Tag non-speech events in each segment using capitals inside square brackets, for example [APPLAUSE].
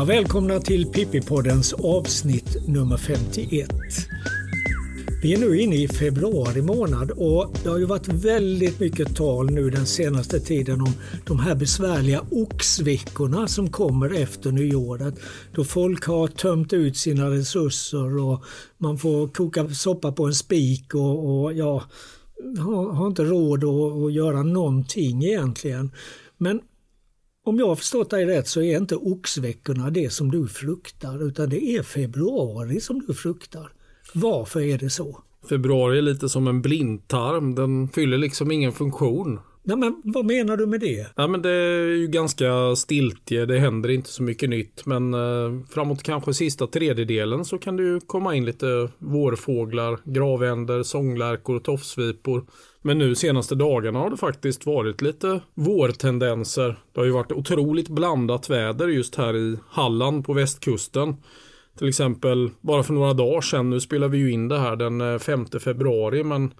Ja, välkomna till Pippi-poddens avsnitt nummer 51. Vi är nu inne i februari månad och det har ju varit väldigt mycket tal nu den senaste tiden om de här besvärliga oxveckorna som kommer efter nyåret. Då folk har tömt ut sina resurser och man får koka soppa på en spik och, och ja, har, har inte råd att, att göra någonting egentligen. Men om jag har förstått dig rätt så är inte oxveckorna det som du fruktar utan det är februari som du fruktar. Varför är det så? Februari är lite som en blindtarm. Den fyller liksom ingen funktion. Nej, men vad menar du med det? Ja, men det är ju ganska stiltje. Det händer inte så mycket nytt. Men eh, framåt kanske sista tredjedelen så kan det ju komma in lite vårfåglar, gravänder, sånglärkor och tofsvipor. Men nu senaste dagarna har det faktiskt varit lite vårtendenser. Det har ju varit otroligt blandat väder just här i Halland på västkusten. Till exempel bara för några dagar sedan, nu spelar vi ju in det här den eh, 5 februari men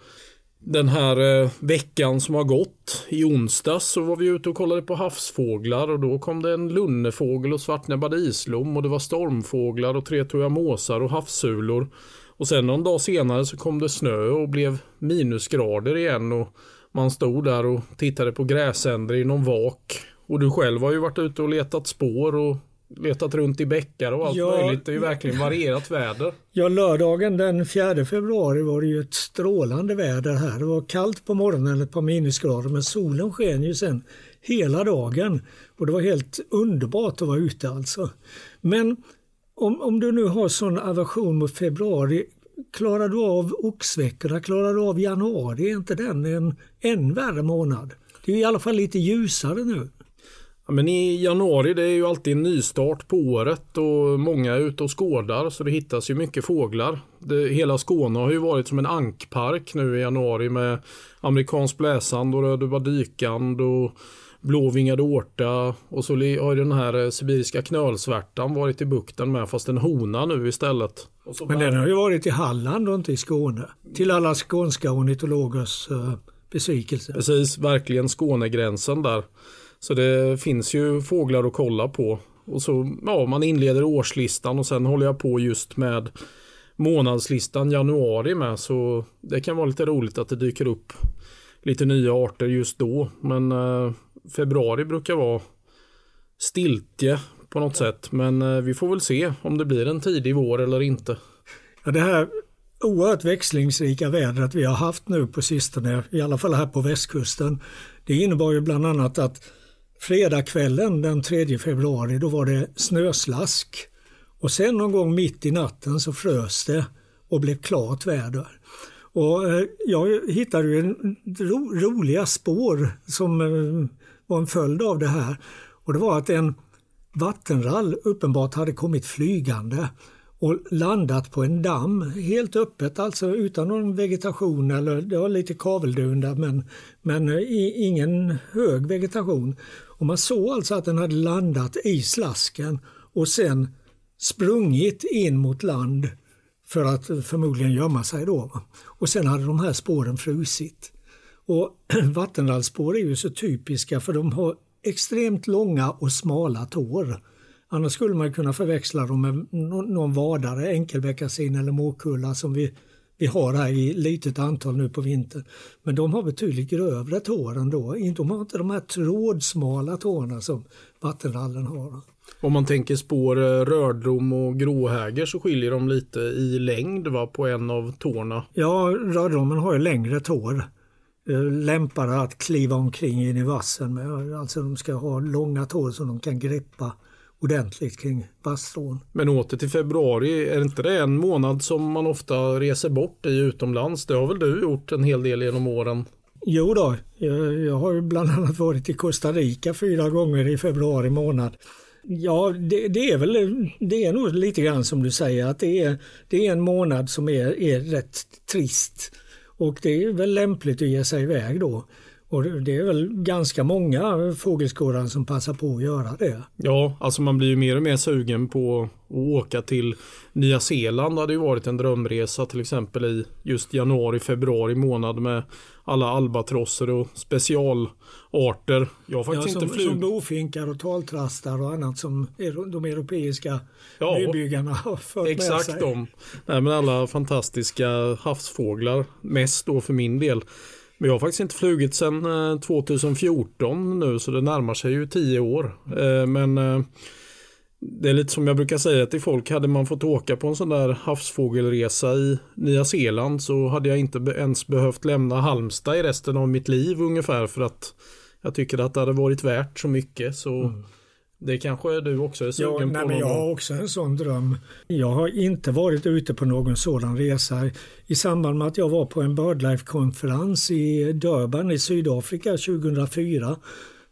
den här eh, veckan som har gått i onsdags så var vi ute och kollade på havsfåglar och då kom det en lunnefågel och svartnäbbad islom och det var stormfåglar och tretåiga måsar och havssulor. Och sen någon dag senare så kom det snö och blev minusgrader igen och man stod där och tittade på gräsänder i någon vak. Och du själv har ju varit ute och letat spår och letat runt i bäckar och allt ja, möjligt. Det är ju verkligen varierat väder. Ja, lördagen den 4 februari var det ju ett strålande väder här. Det var kallt på morgonen, ett par minusgrader, men solen sken ju sen hela dagen. Och det var helt underbart att vara ute alltså. Men om, om du nu har sån aversion mot februari, klarar du av oxveckorna, klarar du av januari? Är inte den en än värre månad? Det är i alla fall lite ljusare nu. Men i januari det är ju alltid en nystart på året och många är ute och skådar så det hittas ju mycket fåglar. Det, hela Skåne har ju varit som en ankpark nu i januari med amerikansk bläsand och rödöva dykand och blåvingad årta och så har den här eh, sibiriska knölsvärtan varit i bukten med fast en hona nu istället. Men den har ju varit i Halland och inte i Skåne. Till alla skånska ornitologers uh, besvikelse. Precis, verkligen Skånegränsen där. Så det finns ju fåglar att kolla på. Och så, ja, man inleder årslistan och sen håller jag på just med månadslistan januari med. Så det kan vara lite roligt att det dyker upp lite nya arter just då. Men eh, februari brukar vara stiltje på något sätt. Men eh, vi får väl se om det blir en tidig vår eller inte. Ja, det här oerhört växlingsrika vädret vi har haft nu på sistone, i alla fall här på västkusten, det innebar ju bland annat att fredagskvällen den 3 februari då var det snöslask och sen någon gång mitt i natten så frös det och blev klart väder. Och eh, jag hittade ju ro, roliga spår som eh, var en följd av det här. Och det var att en vattenrall uppenbart hade kommit flygande och landat på en damm helt öppet, alltså utan någon vegetation eller det var lite kaveldun där men, men eh, ingen hög vegetation. Och man såg alltså att den hade landat i slasken och sen sprungit in mot land för att förmodligen gömma sig då. Och sen hade de här spåren frusit. Och [CLEARS THROAT] vattenrallspår är ju så typiska för de har extremt långa och smala tår. Annars skulle man kunna förväxla dem med någon vadare, enkelbeckasin eller måkulla som vi, vi har här i litet antal nu på vintern. Men de har betydligt grövre tår ändå. De har inte de här trådsmala tårna som vattenrallen har. Om man tänker spår eh, rördrom och gråhäger så skiljer de lite i längd va, på en av tårna. Ja, rördromen har ju längre tår. Eh, lämpare att kliva omkring in i vassen med. Alltså de ska ha långa tår som de kan greppa ordentligt kring basstrån. Men åter till februari, är inte det en månad som man ofta reser bort i utomlands? Det har väl du gjort en hel del genom åren? Jo då, jag, jag har bland annat varit i Costa Rica fyra gånger i februari månad. Ja, det, det, är väl det är nog lite grann som du säger att det är, det är en månad som är, är rätt trist. Och det är väl lämpligt att ge sig iväg då. Och det är väl ganska många fågelskådare som passar på att göra det. Ja, alltså man blir ju mer och mer sugen på att åka till Nya Zeeland. Det hade ju varit en drömresa till exempel i just januari, februari månad med alla albatrosser och specialarter. Jag har faktiskt ja, som, inte flugit. Som bofinkar och taltrastar och annat som de europeiska ja, nybyggarna har fört exakt med sig. Exakt de. Nej, men alla fantastiska havsfåglar. Mest då för min del. Men jag har faktiskt inte flugit sedan eh, 2014 nu så det närmar sig ju tio år. Eh, men eh, det är lite som jag brukar säga till folk. Hade man fått åka på en sån där havsfågelresa i Nya Zeeland så hade jag inte ens behövt lämna Halmstad i resten av mitt liv ungefär för att jag tycker att det hade varit värt så mycket. Så mm. Det kanske du också är sugen ja, på? Nej, men jag har också en sån dröm. Jag har inte varit ute på någon sådan resa. I samband med att jag var på en Birdlife-konferens i Durban i Sydafrika 2004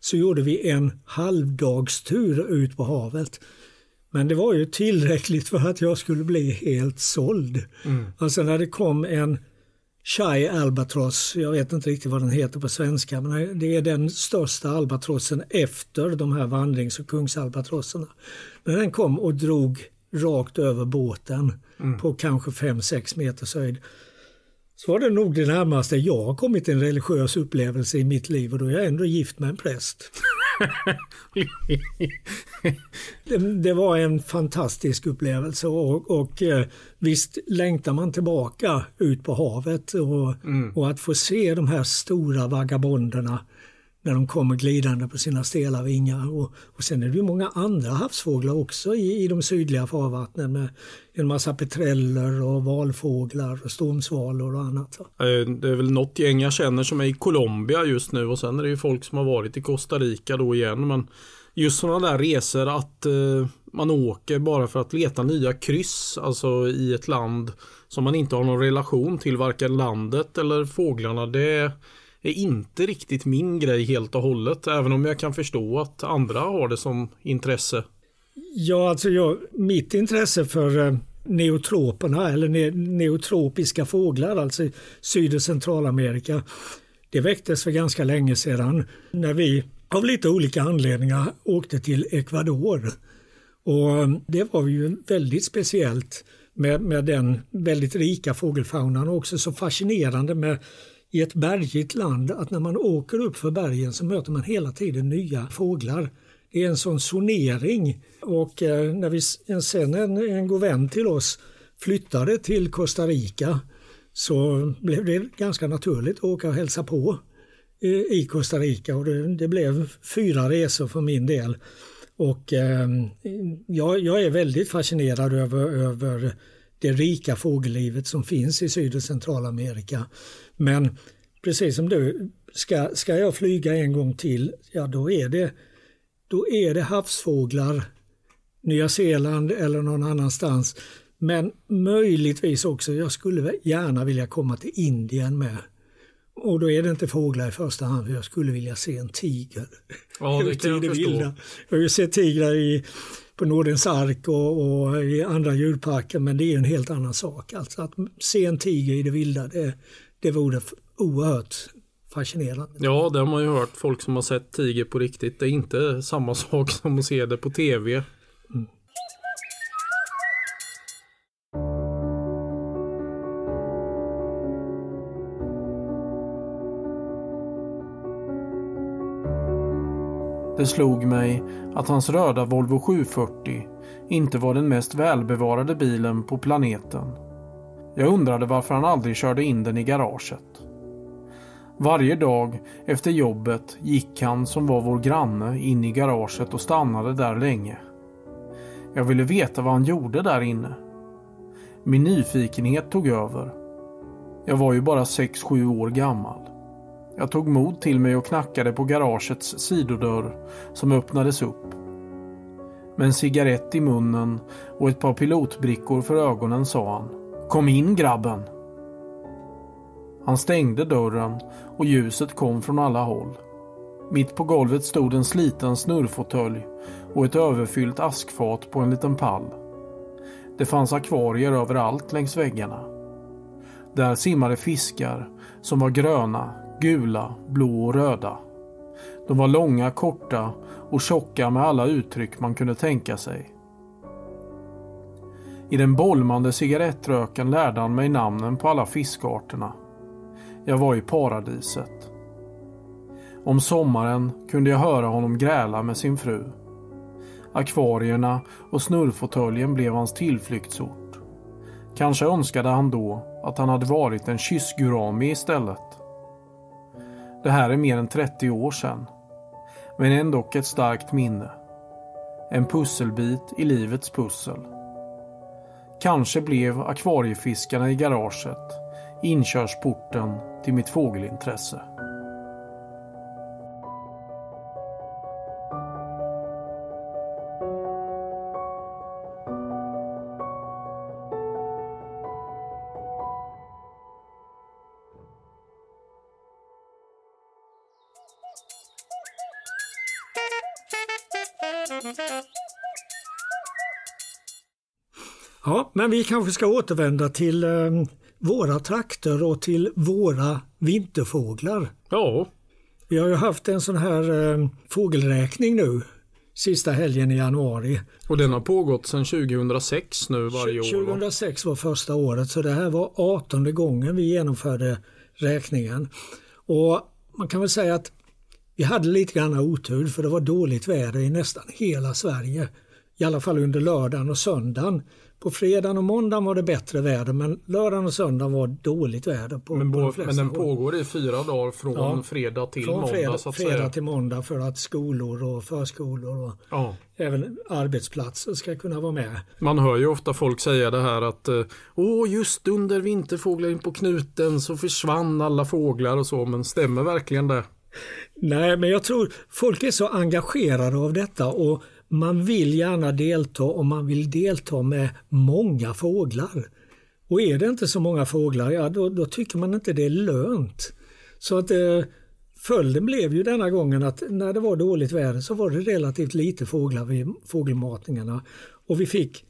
så gjorde vi en halvdagstur ut på havet. Men det var ju tillräckligt för att jag skulle bli helt såld. Mm. Alltså när det kom en Chai albatross, jag vet inte riktigt vad den heter på svenska, men det är den största albatrossen efter de här vandrings och kungsalbatrosserna. När den kom och drog rakt över båten mm. på kanske 5-6 meters höjd så var det nog det närmaste jag har kommit en religiös upplevelse i mitt liv och då är jag ändå gift med en präst. Det, det, var en fantastisk upplevelse och, och eh, visst längtar man tillbaka ut på havet och, mm. och att få se de här stora vagabonderna när de kommer glidande på sina stela vingar. Och, och sen är det ju många andra havsfåglar också i, i de sydliga farvattnen med en massa petreller och valfåglar och stormsvalor och annat. Eh, det är väl något gäng jag känner som är i Colombia just nu och sen är det ju folk som har varit i Costa Rica då igen. Men just sådana där resor att eh, man åker bara för att leta nya kryss, alltså i ett land som man inte har någon relation till, varken landet eller fåglarna. Det är inte riktigt min grej helt och hållet. Även om jag kan förstå att andra har det som intresse. Ja, alltså jag, mitt intresse för eh, neotroperna eller ne neotropiska fåglar, alltså Syd och Centralamerika, det väcktes för ganska länge sedan när vi av lite olika anledningar åkte till Ecuador. Och eh, det var ju väldigt speciellt med, med den väldigt rika fågelfaunan och också så fascinerande med i ett bergigt land att när man åker upp för bergen så möter man hela tiden nya fåglar. Det är en sån sonering och eh, när vi sen en, en god vän till oss flyttade till Costa Rica så blev det ganska naturligt att åka och hälsa på eh, i Costa Rica och det, det blev fyra resor för min del. Och eh, jag, jag, är väldigt fascinerad över, över det rika fågellivet som finns i Syd och Centralamerika. Men precis som du, ska, ska jag flyga en gång till, ja då är det, då är det havsfåglar, Nya Zeeland eller någon annanstans. Men möjligtvis också, jag skulle gärna vilja komma till Indien med. Och då är det inte fåglar i första hand, för jag skulle vilja se en tiger. Ja, det kan jag förstå. Jag har ju sett tigrar i, på Nordens ark och, och, i andra djurparker, men det är en helt annan sak. Alltså att se en tiger i det vilda, det, det vore oerhört fascinerande. Ja, det har man ju hört. Folk som har sett tiger på riktigt. Det är inte samma [LAUGHS] sak som att se det på tv. Det slog mig att hans röda Volvo 740 inte var den mest välbevarade bilen på planeten. Jag undrade varför han aldrig körde in den i garaget. Varje dag efter jobbet gick han som var vår granne in i garaget och stannade där länge. Jag ville veta vad han gjorde där inne. Min nyfikenhet tog över. Jag var ju bara 6-7 år gammal. Jag tog mod till mig och knackade på garagets sidodörr som öppnades upp. Med en cigarett i munnen och ett par pilotbrickor för ögonen sa han Kom in grabben! Han stängde dörren och ljuset kom från alla håll. Mitt på golvet stod en sliten snurrfåtölj och ett överfyllt askfat på en liten pall. Det fanns akvarier överallt längs väggarna. Där simmade fiskar som var gröna, Gula, blå och röda. De var långa, korta och tjocka med alla uttryck man kunde tänka sig. I den bolmande cigarettröken lärde han mig namnen på alla fiskarterna. Jag var i paradiset. Om sommaren kunde jag höra honom gräla med sin fru. Akvarierna och snurrfåtöljen blev hans tillflyktsort. Kanske önskade han då att han hade varit en kyssgurami istället. Det här är mer än 30 år sedan. Men ändå ett starkt minne. En pusselbit i livets pussel. Kanske blev akvariefiskarna i garaget inkörsporten till mitt fågelintresse. Men vi kanske ska återvända till eh, våra trakter och till våra vinterfåglar. Ja. Vi har ju haft en sån här eh, fågelräkning nu sista helgen i januari. Och den har pågått sedan 2006 nu varje år? 2006 var första året så det här var 18 gången vi genomförde räkningen. Och man kan väl säga att vi hade lite grann otur för det var dåligt väder i nästan hela Sverige. I alla fall under lördagen och söndagen. På fredagen och måndagen var det bättre väder men lördagen och söndagen var dåligt väder. På, men, på de men den pågår i fyra dagar från ja, fredag till från måndag? Fredag, så att fredag säga. till måndag för att skolor och förskolor och ja. även arbetsplatser ska kunna vara med. Man hör ju ofta folk säga det här att eh, Åh, just under vinterfåglar in på knuten så försvann alla fåglar och så men stämmer verkligen det? Nej, men jag tror folk är så engagerade av detta och man vill gärna delta och man vill delta med många fåglar. Och är det inte så många fåglar, ja då, då tycker man inte det är lönt. Så att eh, följden blev ju denna gången att när det var dåligt väder så var det relativt lite fåglar vid fågelmatningarna. Och vi fick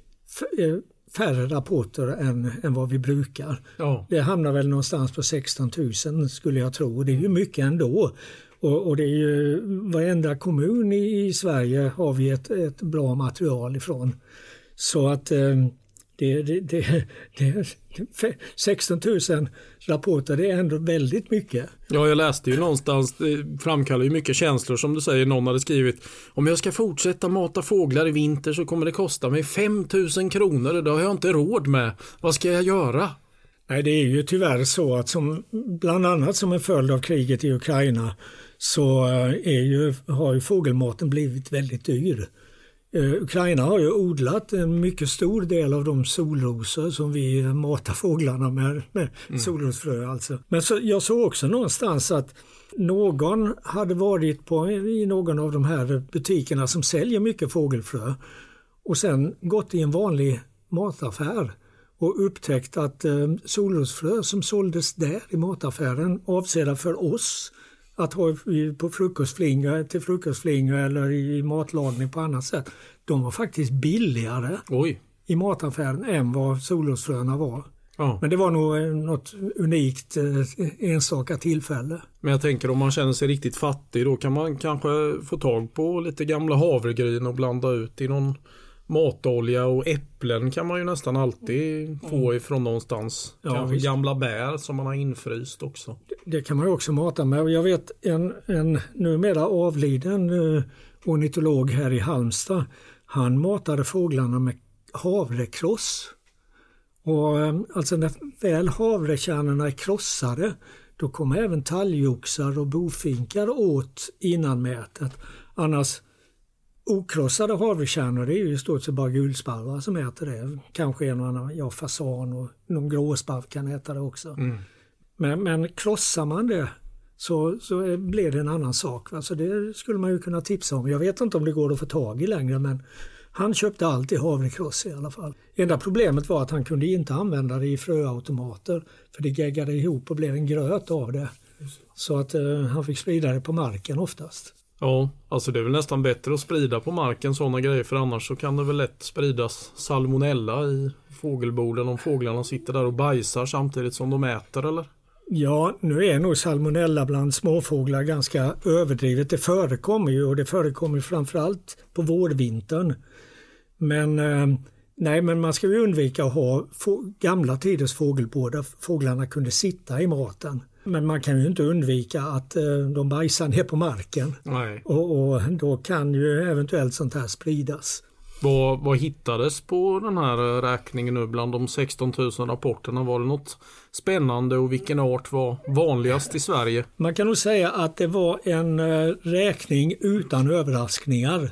eh, färre rapporter än, än vad vi brukar. Ja. Det hamnar väl någonstans på 16 000 skulle jag tro. Det är ju mycket ändå. Och, och det är ju varenda kommun i, i Sverige har vi ett, ett bra material ifrån. Så att eh, det, det, det, [LAUGHS] det, 16 000 rapporter, det är ändå väldigt mycket. Ja, jag läste ju någonstans, det framkallar ju mycket känslor som du säger. Någon hade skrivit om jag ska fortsätta mata fåglar i vinter så kommer det kosta mig 5 000 kronor. Det har jag inte råd med. Vad ska jag göra? Nej, det är ju tyvärr så att som, bland annat som en följd av kriget i Ukraina så eh, är ju, har ju fågelmaten blivit väldigt dyr. Uh, Ukraina har ju odlat en mycket stor del av de solrosor som vi matar fåglarna med, med mm. solrosfrö alltså. Men så, jag såg också någonstans att någon hade varit på, i någon av de här butikerna som säljer mycket fågelfrö och sen gått i en vanlig mataffär och upptäckt att eh, solrosfrö som såldes där i mataffären avsedda för oss att ha på frukostflinga, till frukostflinga eller i matlagning på annat sätt. De var faktiskt billigare Oj. i mataffären än vad solrosfröna var. Ja. Men det var nog eh, något unikt eh, enstaka tillfälle. Men jag tänker om man känner sig riktigt fattig då kan man kanske få tag på lite gamla havregryn och blanda ut i någon matolja och äpplen kan man ju nästan alltid få ifrån någonstans. Ja, gamla bär som man har infryst också. Det, kan man ju också mata med. Jag vet en, en numera avliden uh, ornitolog här i Halmstad. Han matade fåglarna med havrekross. Och, um, alltså när väl havrekärnorna är krossade då kommer även talgoxar och bofinkar åt innan mätet. Annars okrossade havrekärnor det är ju i stort sett bara gulsparvar som äter det. Kanske en och annan ja, fasan och någon gråsparv kan äta det också. Mm. Men, men krossar man det så, så blir det en annan sak. Alltså det skulle man ju kunna tipsa om. Jag vet inte om det går att få tag i längre men han köpte alltid havrekross i alla fall. Enda problemet var att han kunde inte använda det i fröautomater för det geggade ihop och blev en gröt av det. Så att eh, han fick sprida det på marken oftast. Ja, alltså det är väl nästan bättre att sprida på marken sådana grejer för annars så kan det väl lätt spridas salmonella i fågelborden om fåglarna sitter där och bajsar samtidigt som de äter eller? Ja, nu är nog salmonella bland småfåglar ganska överdrivet. Det förekommer ju och det förekommer framförallt på vårvintern. Men eh, nej, men man ska ju undvika att ha gamla tiders fågelbord där fåglarna kunde sitta i maten. Men man kan ju inte undvika att eh, de bajsar ner på marken. Och, och, då kan ju eventuellt sånt här spridas. Vad, vad hittades på den här räkningen nu bland de 16 000 rapporterna? Var det något spännande och vilken art var vanligast i Sverige? Man kan nog säga att det var en eh, räkning utan överraskningar.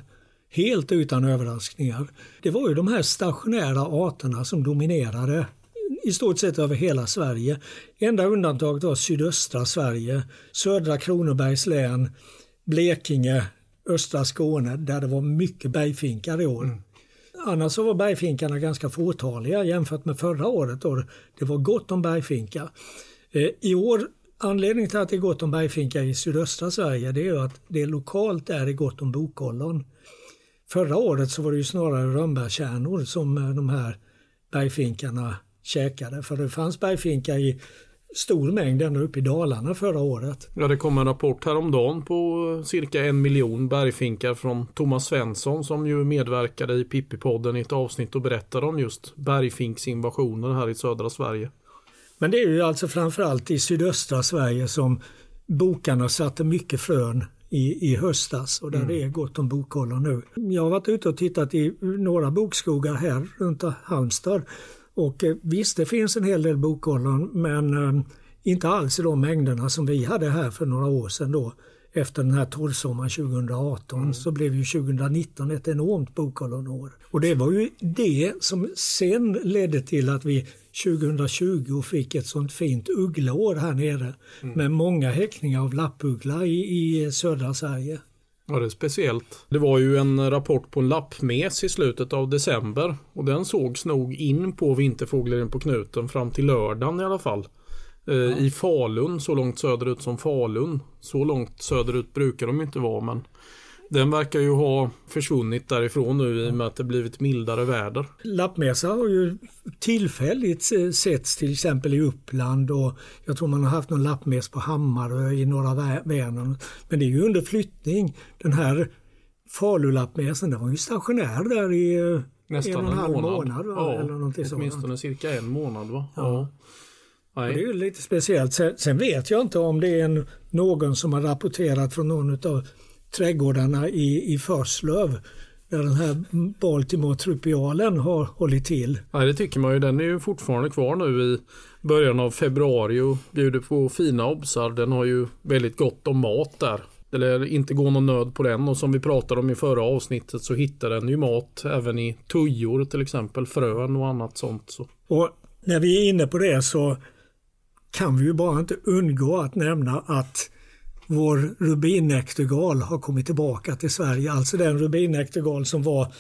Helt utan överraskningar. Det var ju de här stationära arterna som dominerade i stort sett över hela Sverige. Enda undantaget var sydöstra Sverige, södra Kronobergs län, Blekinge, östra Skåne där det var mycket bergfinkar i år. Mm. Annars så var bergfinkarna ganska fåtaliga jämfört med förra året då det var gott om bergfinkar. Eh, I år, anledningen till att det är gott om bergfinkar i sydöstra Sverige det är att det lokalt är det gott om bokollon. Förra året så var det ju snarare rönnbärskärnor som eh, de här bergfinkarna käkade. För det fanns bergfinkar i stor mängd ända uppe i Dalarna förra året. Ja, det kom en rapport häromdagen på cirka en miljon bergfinkar från Thomas Svensson som ju medverkade i Pippi-podden i ett avsnitt och berättade om just bergfinksinvasioner här i södra Sverige. Men det är ju alltså framförallt i sydöstra Sverige som bokarna satte mycket frön i, i höstas och där mm. det är gott om bokollon nu. Jag har varit ute och tittat i några bokskogar här runt Halmstad och eh, visst, det finns en hel del bokollon men eh, inte alls i de mängderna som vi hade här för några år sedan då. Efter den här torrsommaren 2018 mm. så blev ju 2019 ett enormt bokollonår. Och det var ju det som sen ledde till att vi 2020 fick ett sånt fint uggleår här nere mm. med många häckningar av lappuggla i, i södra Sverige. Ja, det är speciellt. Det var ju en rapport på en lappmes i slutet av december och den sågs nog in på vinterfågeln på knuten fram till lördagen i alla fall. Eh, ja. I Falun, så långt söderut som Falun. Så långt söderut brukar de inte vara men den verkar ju ha försvunnit därifrån nu i och med att det blivit mildare väder. Lappmässa har ju tillfälligt setts till exempel i Uppland och jag tror man har haft någon lappmäss på Hammarö i norra Vänern. Men det är ju under flyttning. Den här Falulappmässen den var ju stationär där i Nästan en och en halv månad. månad ja, eller någonting åtminstone sådant. cirka en månad. Va? Ja. ja. det är ju lite speciellt. Sen, sen, vet jag inte om det är en, någon som har rapporterat från någon av trädgårdarna i, i Förslöv där den här Baltimore trupialen har hållit till. Ja, det tycker man ju. Den är ju fortfarande kvar nu i början av februari och bjuder på fina obsar. Den har ju väldigt gott om mat där. Det lär inte gå någon nöd på den och som vi pratade om i förra avsnittet så hittar den ju mat även i tujor till exempel, frön och annat sånt. Så. Och när vi är inne på det så kan vi ju bara inte undgå att nämna att vår rubinnäktergal har kommit tillbaka till Sverige. Alltså den rubinnäktergal som var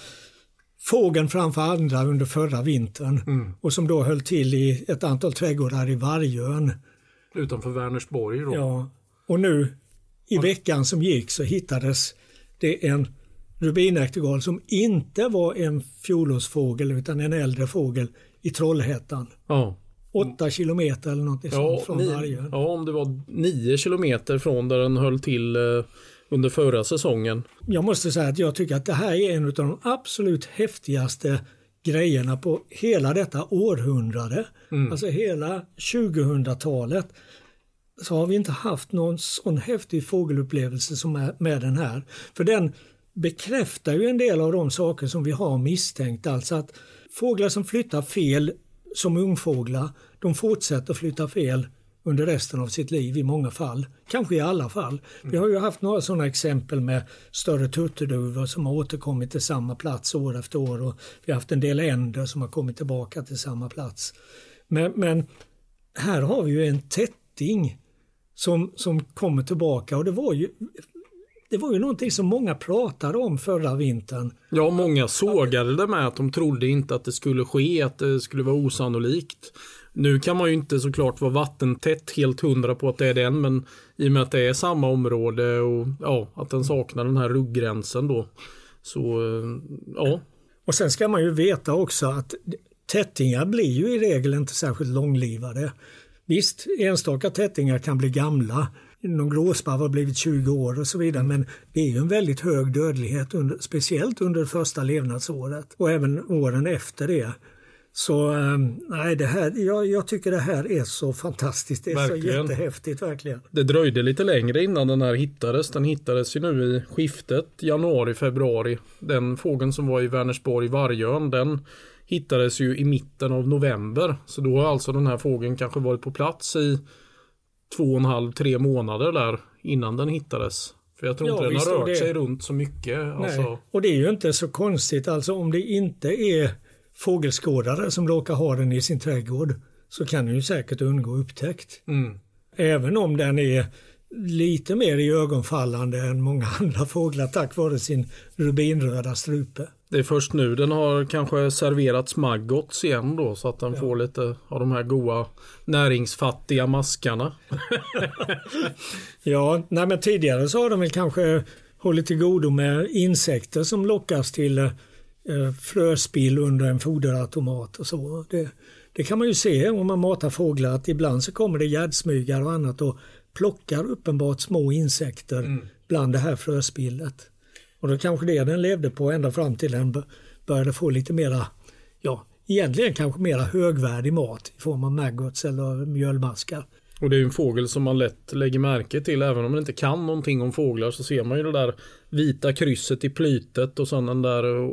fågeln framför andra under förra vintern mm. och som då höll till i ett antal trädgårdar i Vargön. Utanför Vänersborg då? Ja, och nu i veckan som gick så hittades det en rubinnäktergal som inte var en fjolårsfågel utan en äldre fågel i Trollhättan. Ja. 8 kilometer eller något ja, från ni, Vargön. Ja, om det var 9 kilometer från där den höll till eh, under förra säsongen. Jag måste säga att jag tycker att det här är en av de absolut häftigaste grejerna på hela detta århundrade. Mm. Alltså hela 2000-talet så har vi inte haft någon sån häftig fågelupplevelse som är med den här. För den bekräftar ju en del av de saker som vi har misstänkt. Alltså att fåglar som flyttar fel som ungfåglar, de fortsätter flytta fel under resten av sitt liv i många fall. Kanske i alla fall. Vi har ju haft några sådana exempel med större turturduvor som har återkommit till samma plats år efter år och vi har haft en del änder som har kommit tillbaka till samma plats. Men, men här har vi ju en tätting som, som kommer tillbaka och det var ju det var ju någonting som många pratade om förra vintern. Ja, många sågade det med att de trodde inte att det skulle ske, att det skulle vara osannolikt. Nu kan man ju inte såklart vara vattentätt helt hundra på att det är den, men i och med att det är samma område och ja, att den saknar den här rugggränsen då. Så eh, ja. Och sen ska man ju veta också att tättingar blir ju i regel inte särskilt långlivade. Visst, enstaka tättingar kan bli gamla. Någon gråsparv har blivit 20 år och så vidare men det är ju en väldigt hög dödlighet, under, speciellt under första levnadsåret och även åren efter det. Så ehm, nej, det här, jag, jag, tycker det här är så fantastiskt. Det är verkligen. så jättehäftigt verkligen. Det dröjde lite längre innan den här hittades. Den hittades ju nu i skiftet januari-februari. Den fågeln som var i Vänersborg, Vargön, den hittades ju i mitten av november. Så då har alltså den här fågeln kanske varit på plats i två och en halv, tre månader där innan den hittades. För jag tror ja, inte den har rört det. sig runt så mycket. Alltså. Och det är ju inte så konstigt alltså om det inte är fågelskådare som råkar ha den i sin trädgård så kan den ju säkert undgå upptäckt. Mm. Även om den är lite mer i ögonfallande än många [LAUGHS] andra fåglar tack vare sin rubinröda strupe. Det är först nu den har kanske serverats maggots igen då så att den ja. får lite av de här goda näringsfattiga maskarna. [LAUGHS] ja, nej men tidigare så har de väl kanske hållit till godo med insekter som lockas till eh, fröspill under en foderautomat och så. Det, det, kan man ju se om man matar fåglar att ibland så kommer det gärdsmygar och annat och plockar uppenbart små insekter mm. bland det här fröspillet. Och då kanske det den levde på ända fram till den började få lite mera, ja, egentligen kanske mera högvärdig mat i form av maggots eller mjölmaskar. Och det är en fågel som man lätt lägger märke till även om man inte kan någonting om fåglar så ser man ju det där vita krysset i plytet och sen den där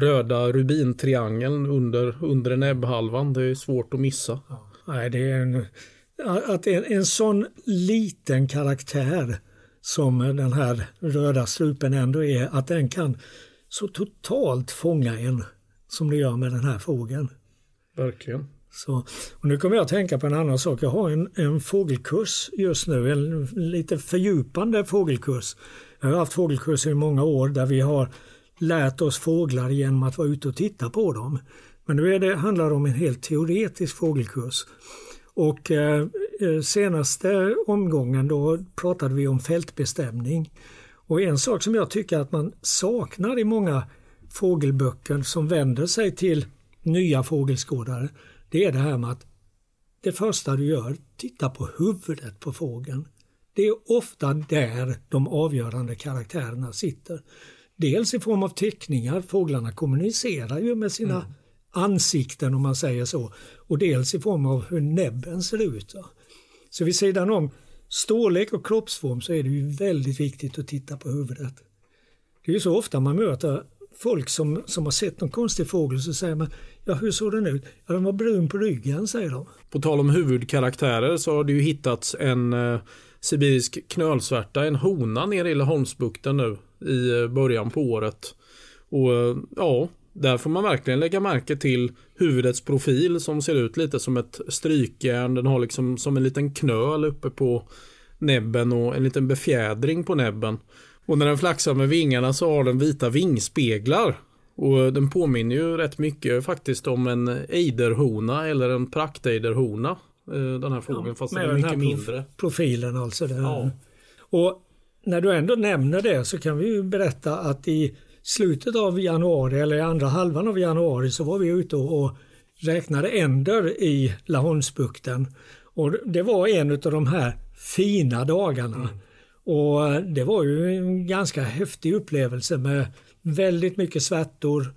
röda rubintriangeln under, under näbbhalvan. Det är svårt att missa. Ja. Nej, det är en, att en, en sån liten karaktär som den här röda strupen ändå är, att den kan så totalt fånga en som det gör med den här fågeln. Verkligen. Så, och nu kommer jag att tänka på en annan sak. Jag har en, en fågelkurs just nu, en lite fördjupande fågelkurs. Jag har haft fågelkurser i många år där vi har lärt oss fåglar genom att vara ute och titta på dem. Men nu är det, handlar det om en helt teoretisk fågelkurs. Och eh, eh, senaste omgången då pratade vi om fältbestämning. Och en sak som jag tycker att man saknar i många fågelböcker som vänder sig till nya fågelskådare, det är det här med att det första du gör, titta på huvudet på fågeln. Det är ofta där de avgörande karaktärerna sitter. Dels i form av teckningar, fåglarna kommunicerar ju med sina mm ansikten om man säger så. Och dels i form av hur näbben ser ut. Så vid sidan om storlek och kroppsform så är det ju väldigt viktigt att titta på huvudet. Det är ju så ofta man möter folk som, som har sett någon konstig fågel så säger man Ja hur såg den ut? Ja den var brun på ryggen säger de. På tal om huvudkaraktärer så har det ju hittats en eh, sibirisk knölsvärta, en hona nere i Laholmsbukten nu i eh, början på året. Och eh, ja, där får man verkligen lägga märke till huvudets profil som ser ut lite som ett strykjärn. Den har liksom som en liten knöl uppe på näbben och en liten befjädring på näbben. Och när den flaxar med vingarna så har den vita vingspeglar. Och den påminner ju rätt mycket faktiskt om en ejderhona eller en praktejderhona. Eh, den här fågeln ja, fast den är mycket mindre. Profilen alltså. Ja. Och när du ändå nämner det så kan vi ju berätta att i slutet av januari eller andra halvan av januari så var vi ute och räknade änder i Laholmsbukten. Och det var en av de här fina dagarna. Mm. Och det var ju en ganska häftig upplevelse med väldigt mycket svärtor,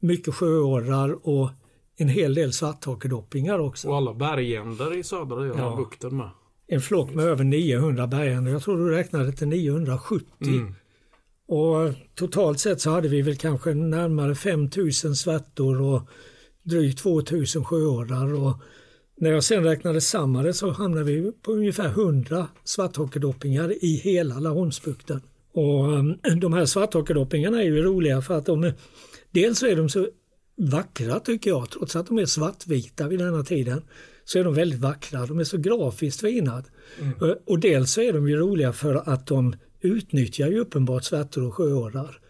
mycket sjöorrar och en hel del svarthakedoppingar också. Och alla bergänder i södra delen av bukten med. En flock med över 900 bergänder. Jag tror du räknade till 970. Mm. Och totalt sett så hade vi väl kanske närmare 5000 svärtor och drygt 2000 sjöorrar. Och när jag sen räknade samman det så hamnade vi på ungefär 100 svarthockedoppingar i hela Laholmsbukten. Och um, de här svarthockedoppingarna är ju roliga för att de dels är de så vackra tycker jag, trots att de är svartvita vid denna tiden så är de väldigt vackra. De är så grafiskt fina. Mm. Och dels så är de ju roliga för att de utnyttjar ju uppenbart svärtor och sjöorrar.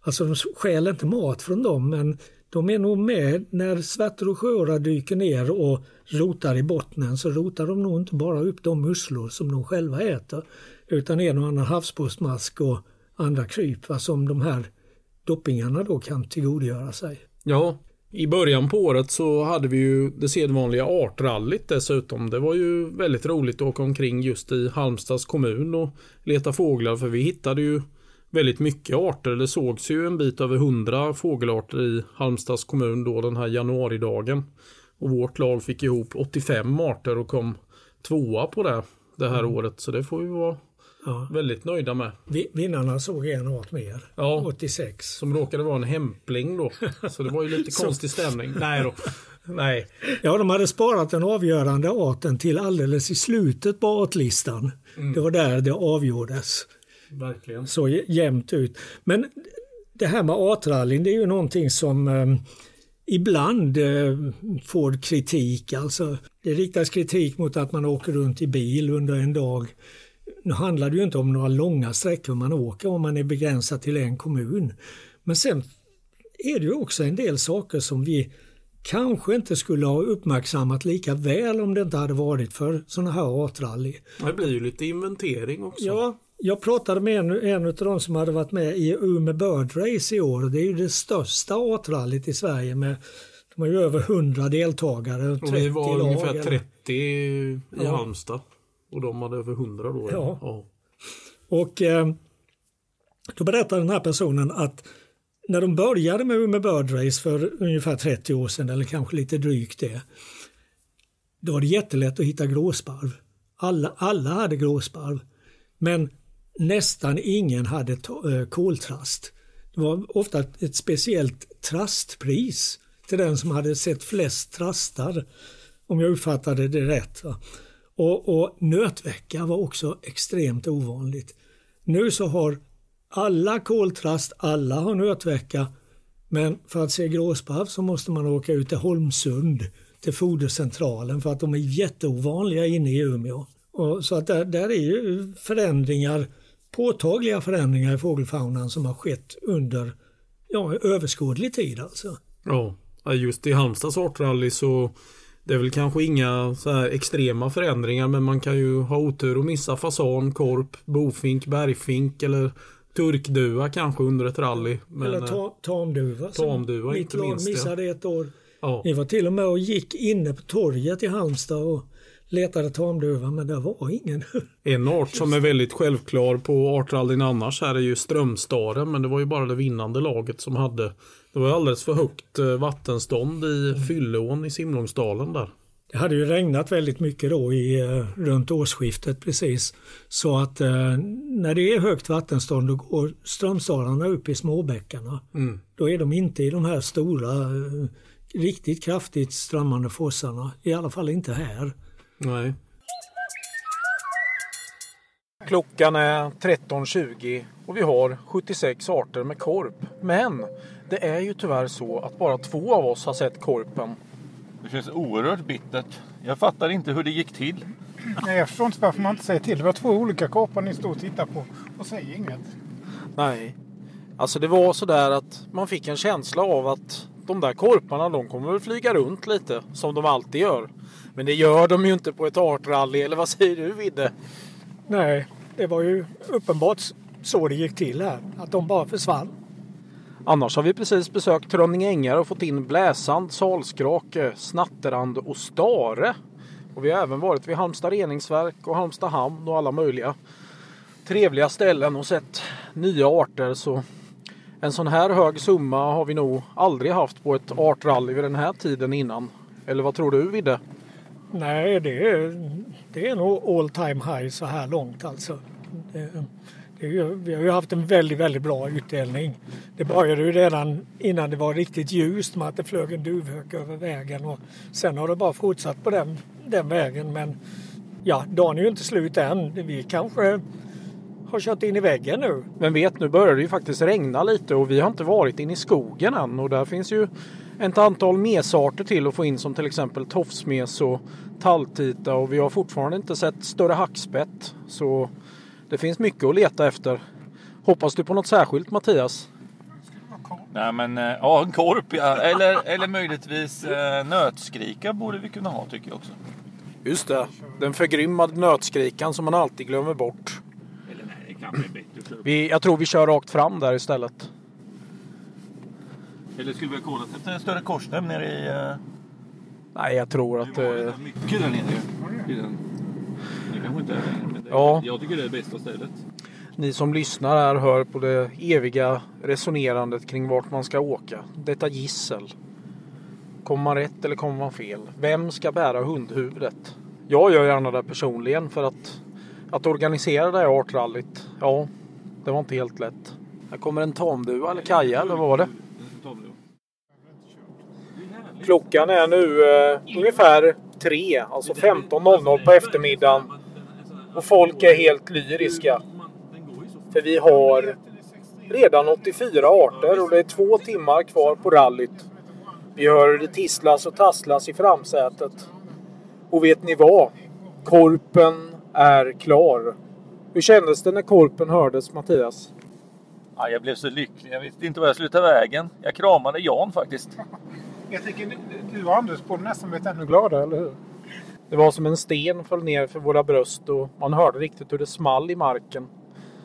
Alltså de stjäl inte mat från dem men de är nog med när svärtor och sjöorrar dyker ner och rotar i bottnen så rotar de nog inte bara upp de musslor som de själva äter utan en och annan havsborrsmask och andra kryp va, som de här doppingarna då kan tillgodogöra sig. Ja, I början på året så hade vi ju det sedvanliga artrallyt dessutom. Det var ju väldigt roligt att åka omkring just i Halmstads kommun och leta fåglar för vi hittade ju väldigt mycket arter. Det sågs ju en bit över hundra fågelarter i Halmstads kommun då den här januaridagen. Och vårt lag fick ihop 85 arter och kom tvåa på det det här mm. året. Så det får vi vara ja. väldigt nöjda med. Vinnarna såg en art mer, ja, 86. Som råkade vara en hämpling då. Så det var ju lite [LAUGHS] konstig stämning. Nej då. Nej. Ja, de hade sparat den avgörande arten till alldeles i slutet på artlistan. Mm. Det var där det avgjordes. Verkligen. Så jämnt ut. Men det här med artrallyn det är ju någonting som eh, ibland eh, får kritik. Alltså, det riktas kritik mot att man åker runt i bil under en dag. Nu handlar det ju inte om några långa sträckor man åker om man är begränsad till en kommun. Men sen är det ju också en del saker som vi kanske inte skulle ha uppmärksammat lika väl om det inte hade varit för sådana här artrally. Det blir ju lite inventering också. Ja, jag pratade med en, en av de som hade varit med i Umeå Bird Race i år. Det är ju det största artrallyt i Sverige med de har ju över 100 deltagare. Och, 30 och vi var ungefär 30 i ja. Halmstad. Och de hade över 100 då. Ja. ja. Och eh, då berättade den här personen att när de började med Umeå Bird Race för ungefär 30 år sedan eller kanske lite drygt det. Då var det jättelätt att hitta gråsparv. Alla, alla hade gråsparv. Men nästan ingen hade eh, koltrast. Det var ofta ett speciellt trastpris till den som hade sett flest trastar. Om jag uppfattade det rätt. Och, och nötvecka var också extremt ovanligt. Nu så har alla koltrast, alla har nötvecka. Men för att se gråsparv så måste man åka ut till Holmsund till fodercentralen för att de är jätteovanliga inne i Umeå. Och så att där, där är ju förändringar påtagliga förändringar i fågelfaunan som har skett under ja, överskådlig tid alltså. Ja, just i Halmstads artrally så det är väl kanske inga så här extrema förändringar men man kan ju ha otur och missa fasan, korp, bofink, bergfink eller turkduva kanske under ett rally. Men, eller ta, tamduva. Tamduva inte minst. missade ja. ett år. Ja. Ni var till och med och gick inne på torget i Halmstad och letade tamduva men det var ingen. [LAUGHS] En art som är väldigt självklar på artrallyn annars här är ju strömstaren men det var ju bara det vinnande laget som hade det var alldeles för högt eh, vattenstånd i Fylleån i Simlångsdalen där. Det hade ju regnat väldigt mycket då i, eh, runt årsskiftet precis. Så att eh, när det är högt vattenstånd då går strömstararna upp i småbäckarna. Mm. Då är de inte i de här stora, eh, riktigt kraftigt strömmande forsarna. I alla fall inte här. Nej. Klockan är 13.20 och vi har 76 arter med korp. Men det är ju tyvärr så att bara två av oss har sett korpen. Det känns oerhört bittert. Jag fattar inte hur det gick till. Nej, jag förstår inte varför man inte säger till. Det var två olika korpar ni stod och tittade på och säger inget. Nej, alltså det var så där att man fick en känsla av att de där korparna de kommer väl flyga runt lite som de alltid gör. Men det gör de ju inte på ett artrally, eller vad säger du Vidde? Nej, det var ju uppenbart så det gick till här. Att de bara försvann. Annars har vi precis besökt Trönninge ängar och fått in bläsand, salskrake, eh, snatterand och stare. Och vi har även varit vid Halmstad reningsverk och Halmstad hamn och alla möjliga trevliga ställen och sett nya arter. Så en sån här hög summa har vi nog aldrig haft på ett artrally vid den här tiden innan. Eller vad tror du Vidde? Nej, det är, det är nog all time high så här långt alltså. Det, är, vi har ju haft en väldigt, väldigt bra utdelning. Det började ju redan innan det var riktigt ljust med att det flög en duvhök över vägen och sen har det bara fortsatt på den, den vägen. Men ja, dagen är ju inte slut än. Vi kanske har kört in i väggen nu. Men vet, nu börjar det ju faktiskt regna lite och vi har inte varit inne i skogen än och där finns ju ett antal mesarter till att få in som till exempel tofsmes och talltita och vi har fortfarande inte sett större hackspett. Så det finns mycket att leta efter. Hoppas du på något särskilt Mattias? Nej men eh, ja, en korp ja. Eller, eller möjligtvis eh, nötskrika borde vi kunna ha tycker jag också. Just det. Den förgrymmade nötskrikan som man alltid glömmer bort. Eller nej, det kan bli bättre. Vi, jag tror vi kör rakt fram där istället. Eller skulle vi ha kollat efter en större korsnäbb nere i... Uh... Nej, jag tror att... Det var ju mycket där nere i den. Det kanske inte är men det, Ja. Jag tycker det är bästa stället. Ni som lyssnar här hör på det eviga resonerandet kring vart man ska åka. Detta gissel. Kommer man rätt eller kommer man fel? Vem ska bära hundhuvudet? Jag gör gärna det personligen för att, att organisera det här artrallyt, ja, det var inte helt lätt. Här kommer en tamduva eller kaja eller vad var det? Klockan är nu eh, ungefär tre, alltså 15.00 på eftermiddagen. Och folk är helt lyriska. För vi har redan 84 arter och det är två timmar kvar på rallyt. Vi hör det tisslas och tasslas i framsätet. Och vet ni vad? Korpen är klar. Hur kändes det när korpen hördes Mattias? Ja, jag blev så lycklig. Jag visste inte var jag skulle ta vägen. Jag kramade Jan faktiskt. Jag tycker du- och Anders borde nästan blivit ännu gladare, eller hur? Det var som en sten föll ner för våra bröst och man hörde riktigt hur det small i marken.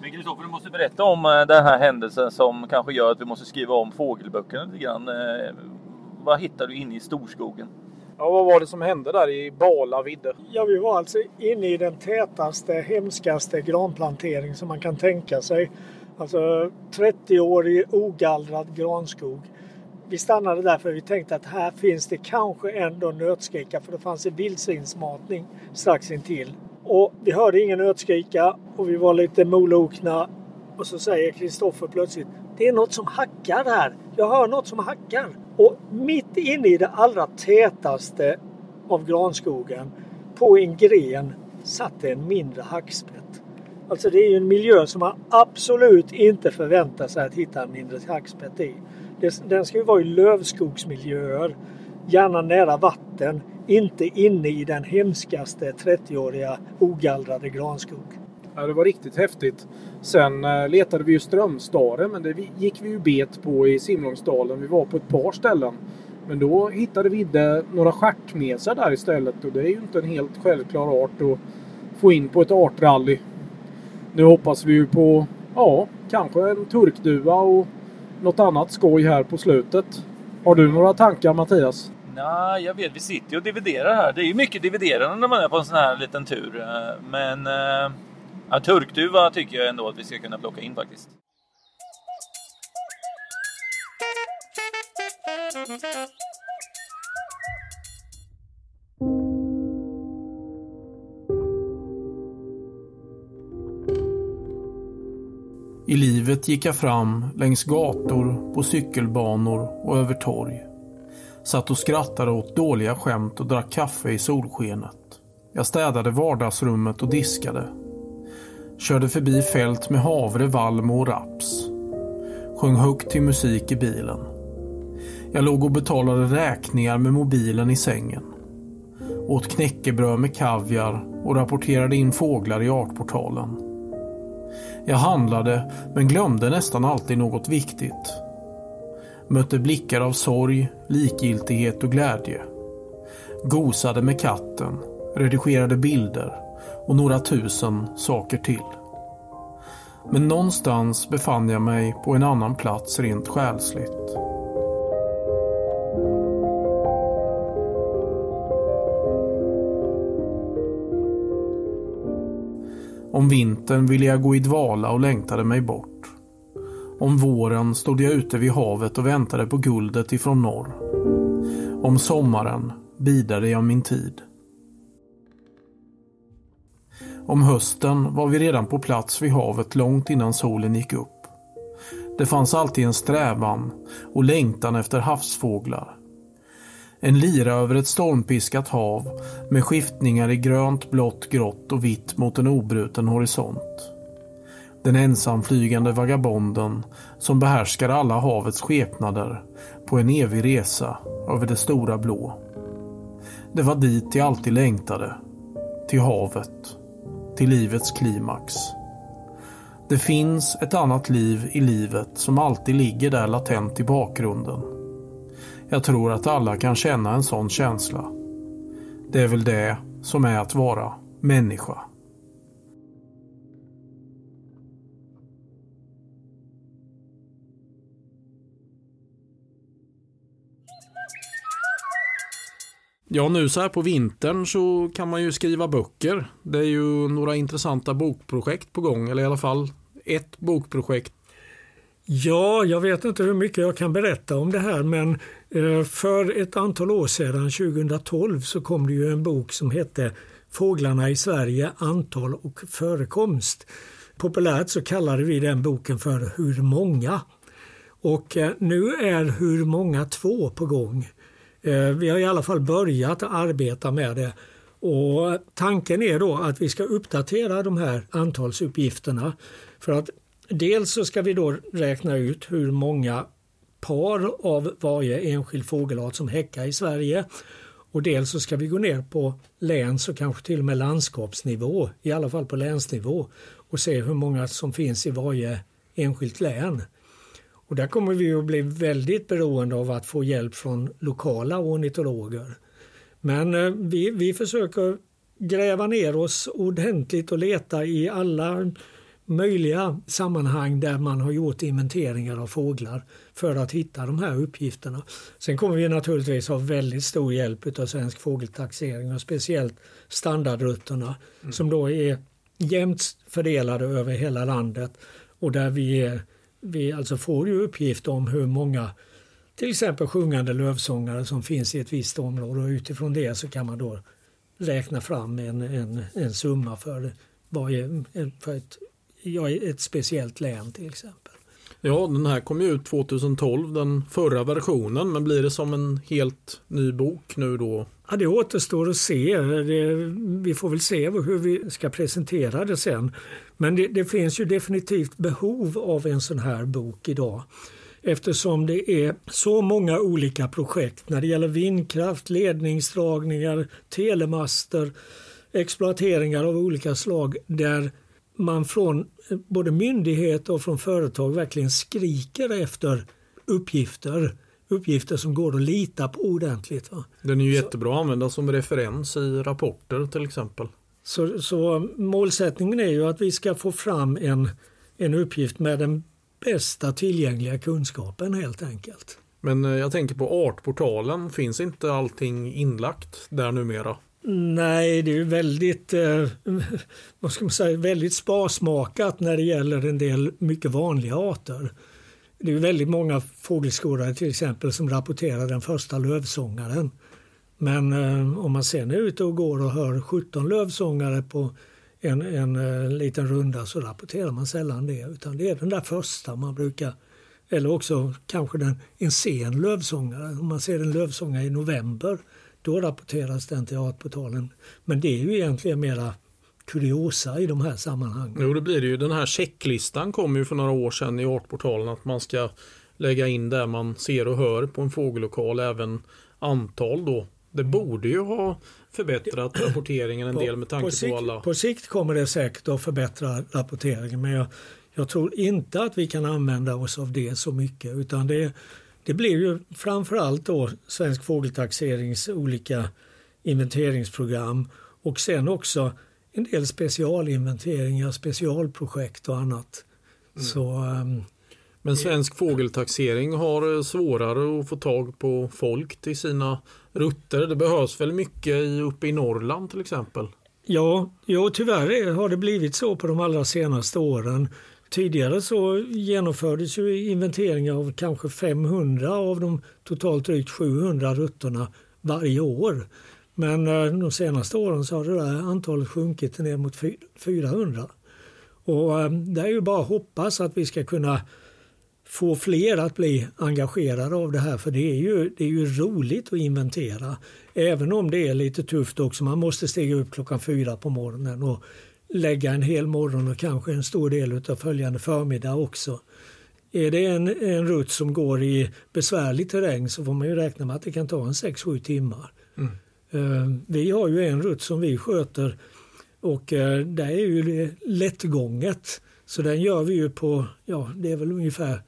Men Kristoffer, du måste berätta om eh, den här händelsen som kanske gör att vi måste skriva om fågelböckerna lite grann. Eh, Vad hittar du inne i storskogen? Ja, vad var det som hände där i Bala vidde? Ja, vi var alltså inne i den tätaste, hemskaste granplantering som man kan tänka sig. Alltså 30-årig ogallrad granskog. Vi stannade där för vi tänkte att här finns det kanske ändå nötskrika för det fanns en vildsvinsmatning strax intill. Och vi hörde ingen nötskrika och vi var lite molokna. Och så säger Kristoffer plötsligt Det är något som hackar här. Jag hör något som hackar. Och mitt inne i det allra tätaste av granskogen på en gren satt en mindre hackspett. Alltså det är ju en miljö som man absolut inte förväntar sig att hitta en mindre hackspett i. Det- Den ska ju vara i lövskogsmiljöer, gärna nära vatten, inte inne i den hemskaste 30-åriga ogallrade granskog. Ja, det var riktigt häftigt. Sen eh, letade vi ju strömstare men det gick vi ju bet på i Simlångsdalen. Vi var på ett par ställen. Men då hittade vi några stjärtmesar där istället och det är ju inte en helt självklar art att få in på ett artrally. Nu hoppas vi ju på, ja, kanske en turkduva och något annat skoj här på slutet. Har du några tankar Mattias? Nej, jag vet. Vi sitter ju och dividerar här. Det är ju mycket dividerande när man är på en sån här liten tur. Eh, men eh, ja, turkduva tycker jag ändå att vi ska kunna plocka in faktiskt. I livet gick jag fram längs gator, på cykelbanor och över torg. Satt och skrattade åt dåliga skämt och drack kaffe i solskenet. Jag städade vardagsrummet och diskade. Körde förbi fält med havre, valm och raps. Sjöng högt till musik i bilen. Jag låg och betalade räkningar med mobilen i sängen. Åt knäckebröd med kaviar och rapporterade in fåglar i artportalen. Jag handlade men glömde nästan alltid något viktigt. Mötte blickar av sorg, likgiltighet och glädje. Gosade med katten, redigerade bilder och några tusen saker till. Men någonstans befann jag mig på en annan plats rent själsligt. Om vintern ville jag gå i dvala och längtade mig bort. Om våren stod jag ute vid havet och väntade på guldet ifrån norr. Om sommaren bidade jag min tid. Om hösten var vi redan på plats vid havet långt innan solen gick upp. Det fanns alltid en strävan och längtan efter havsfåglar. En lira över ett stormpiskat hav med skiftningar i grönt, blått, grått och vitt mot en obruten horisont. Den ensamflygande vagabonden som behärskar alla havets skepnader på en evig resa över det stora blå. Det var dit jag alltid längtade. Till havet. Till livets klimax. Det finns ett annat liv i livet som alltid ligger där latent i bakgrunden. Jag tror att alla kan känna en sån känsla. Det är väl det som är att vara människa. Ja, nu så här på vintern så kan man ju skriva böcker. Det är ju några intressanta bokprojekt på gång, eller i alla fall ett bokprojekt Ja, jag vet inte hur mycket jag kan berätta om det här men eh, för ett antal år sedan, 2012, så kom det ju en bok som hette Fåglarna i Sverige, antal och förekomst. Populärt så kallade vi den boken för Hur många? Och eh, nu är Hur många två på gång. Eh, vi har i alla fall börjat arbeta med det. Och tanken är då att vi ska uppdatera de här antalsuppgifterna. För att dels så ska vi då räkna ut hur många par av varje enskild fågelart som häckar i Sverige. Och dels så ska vi gå ner på läns och kanske till och med landskapsnivå, i alla fall på länsnivå och se hur många som finns i varje enskilt län. Och där kommer vi att bli väldigt beroende av att få hjälp från lokala ornitologer. Men eh, vi, vi försöker gräva ner oss ordentligt och leta i alla möjliga sammanhang där man har gjort inventeringar av fåglar för att hitta de här uppgifterna. Sen kommer vi naturligtvis ha väldigt stor hjälp av Svensk fågeltaxering och speciellt standardrutterna mm. som då är jämnt fördelade över hela landet och där vi, vi alltså får ju uppgift om hur många till exempel sjungande lövsångare som finns i ett visst område och utifrån det så kan man då räkna fram en, en, en summa för, varje, för ett, ja, ett speciellt län till exempel. Ja, den här kom ju ut 2012, den förra versionen, men blir det som en helt ny bok nu då? Ja, det återstår att se. Det, vi får väl se hur vi ska presentera det sen. Men det, det, finns ju definitivt behov av en sån här bok idag eftersom det är så många olika projekt när det gäller vindkraft, ledningsdragningar, telemaster, exploateringar av olika slag där man från både myndigheter och från företag verkligen skriker efter uppgifter uppgifter som går att lita på ordentligt. Va? Den är ju så, jättebra att använda som referens i rapporter till exempel. Så, så målsättningen är ju att vi ska få fram en, en uppgift med den bästa tillgängliga kunskapen helt enkelt. Men eh, jag tänker på Artportalen, finns inte allting inlagt där numera? Nej, det är väldigt, eh, vad ska man säga, väldigt sparsmakat när det gäller en del mycket vanliga arter. Det är väldigt många fågelskådare till exempel som rapporterar den första lövsångaren. Men eh, om man sen är ute och går och hör 17 lövsångare på en, en, en eh, liten runda så rapporterar man sällan det. Utan det är den där första man brukar, eller också kanske den, en sen lövsångare. Om man ser en lövsångare i november då rapporteras den till Artportalen. Men det är ju egentligen mera kuriosa i de här sammanhangen. Jo, det blir det ju. Den här checklistan kom ju för några år sedan i Artportalen att man ska lägga in där man ser och hör på en fågellokal även antal då. Det borde ju ha förbättrat rapporteringen en del med tanke på, sikt, på alla. På sikt kommer det säkert att förbättra rapporteringen men jag, jag tror inte att vi kan använda oss av det så mycket utan det, det blir ju framförallt då Svensk fågeltaxerings olika inventeringsprogram och sen också en del specialinventeringar, specialprojekt och annat. Mm. Så, um, Men Svensk fågeltaxering har eh, svårare att få tag på folk till sina rutter. Det behövs väl mycket uppe i Norrland till exempel? Ja, ja, tyvärr har det blivit så på de allra senaste åren. Tidigare så genomfördes ju inventeringar av kanske 500 av de totalt drygt 700 rutterna varje år. Men eh, de senaste åren så har det där antalet sjunkit ner mot 400. Och eh, det är ju bara att hoppas att vi ska kunna få fler att bli engagerade av det här för det är ju, det är ju roligt att inventera. Även om det är lite tufft också. Man måste stiga upp klockan fyra på morgonen och lägga en hel morgon och kanske en stor del av följande förmiddag också. Är det en, en rutt som går i besvärlig terräng så får man ju räkna med att det kan ta en 6-7 timmar. Mm. Eh, vi har ju en rutt som vi sköter och eh, det är ju lättgånget. Så den gör vi ju på, ja det är väl ungefär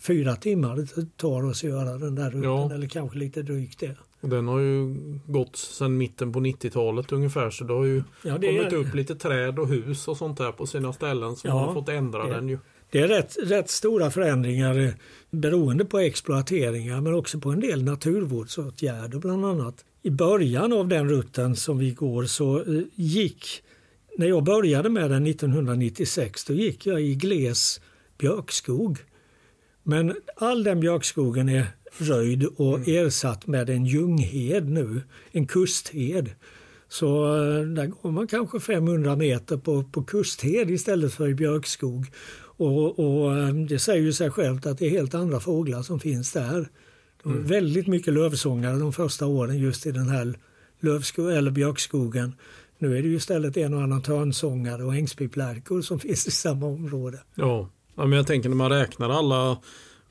fyra timmar det tar oss att göra den där rutten ja. eller kanske lite drygt det. Den har ju gått sedan mitten på 90-talet ungefär så det har ju ja, det kommit är... upp lite träd och hus och sånt där på sina ställen så ja, man har fått ändra det, den ju. Det är rätt, rätt stora förändringar eh, beroende på exploateringar men också på en del naturvårdsåtgärder bland annat i början av den rutten som vi går så eh, gick, när jag började med den 1996, då gick jag i gles björkskog. Men all den björkskogen är röjd och mm. ersatt med en ljunghed nu, en kusthed. Så eh, där går man kanske 500 meter på, på kusthed istället för i björkskog. Och, och eh, det säger ju sig självt att det är helt andra fåglar som finns där. Var mm. väldigt mycket lövsångare de första åren just i den här lövsko eller björkskogen. Nu är det ju istället en och annan törnsångare och ängspiplärkor som [LAUGHS] finns i samma område. Ja. ja, men jag tänker när man räknar alla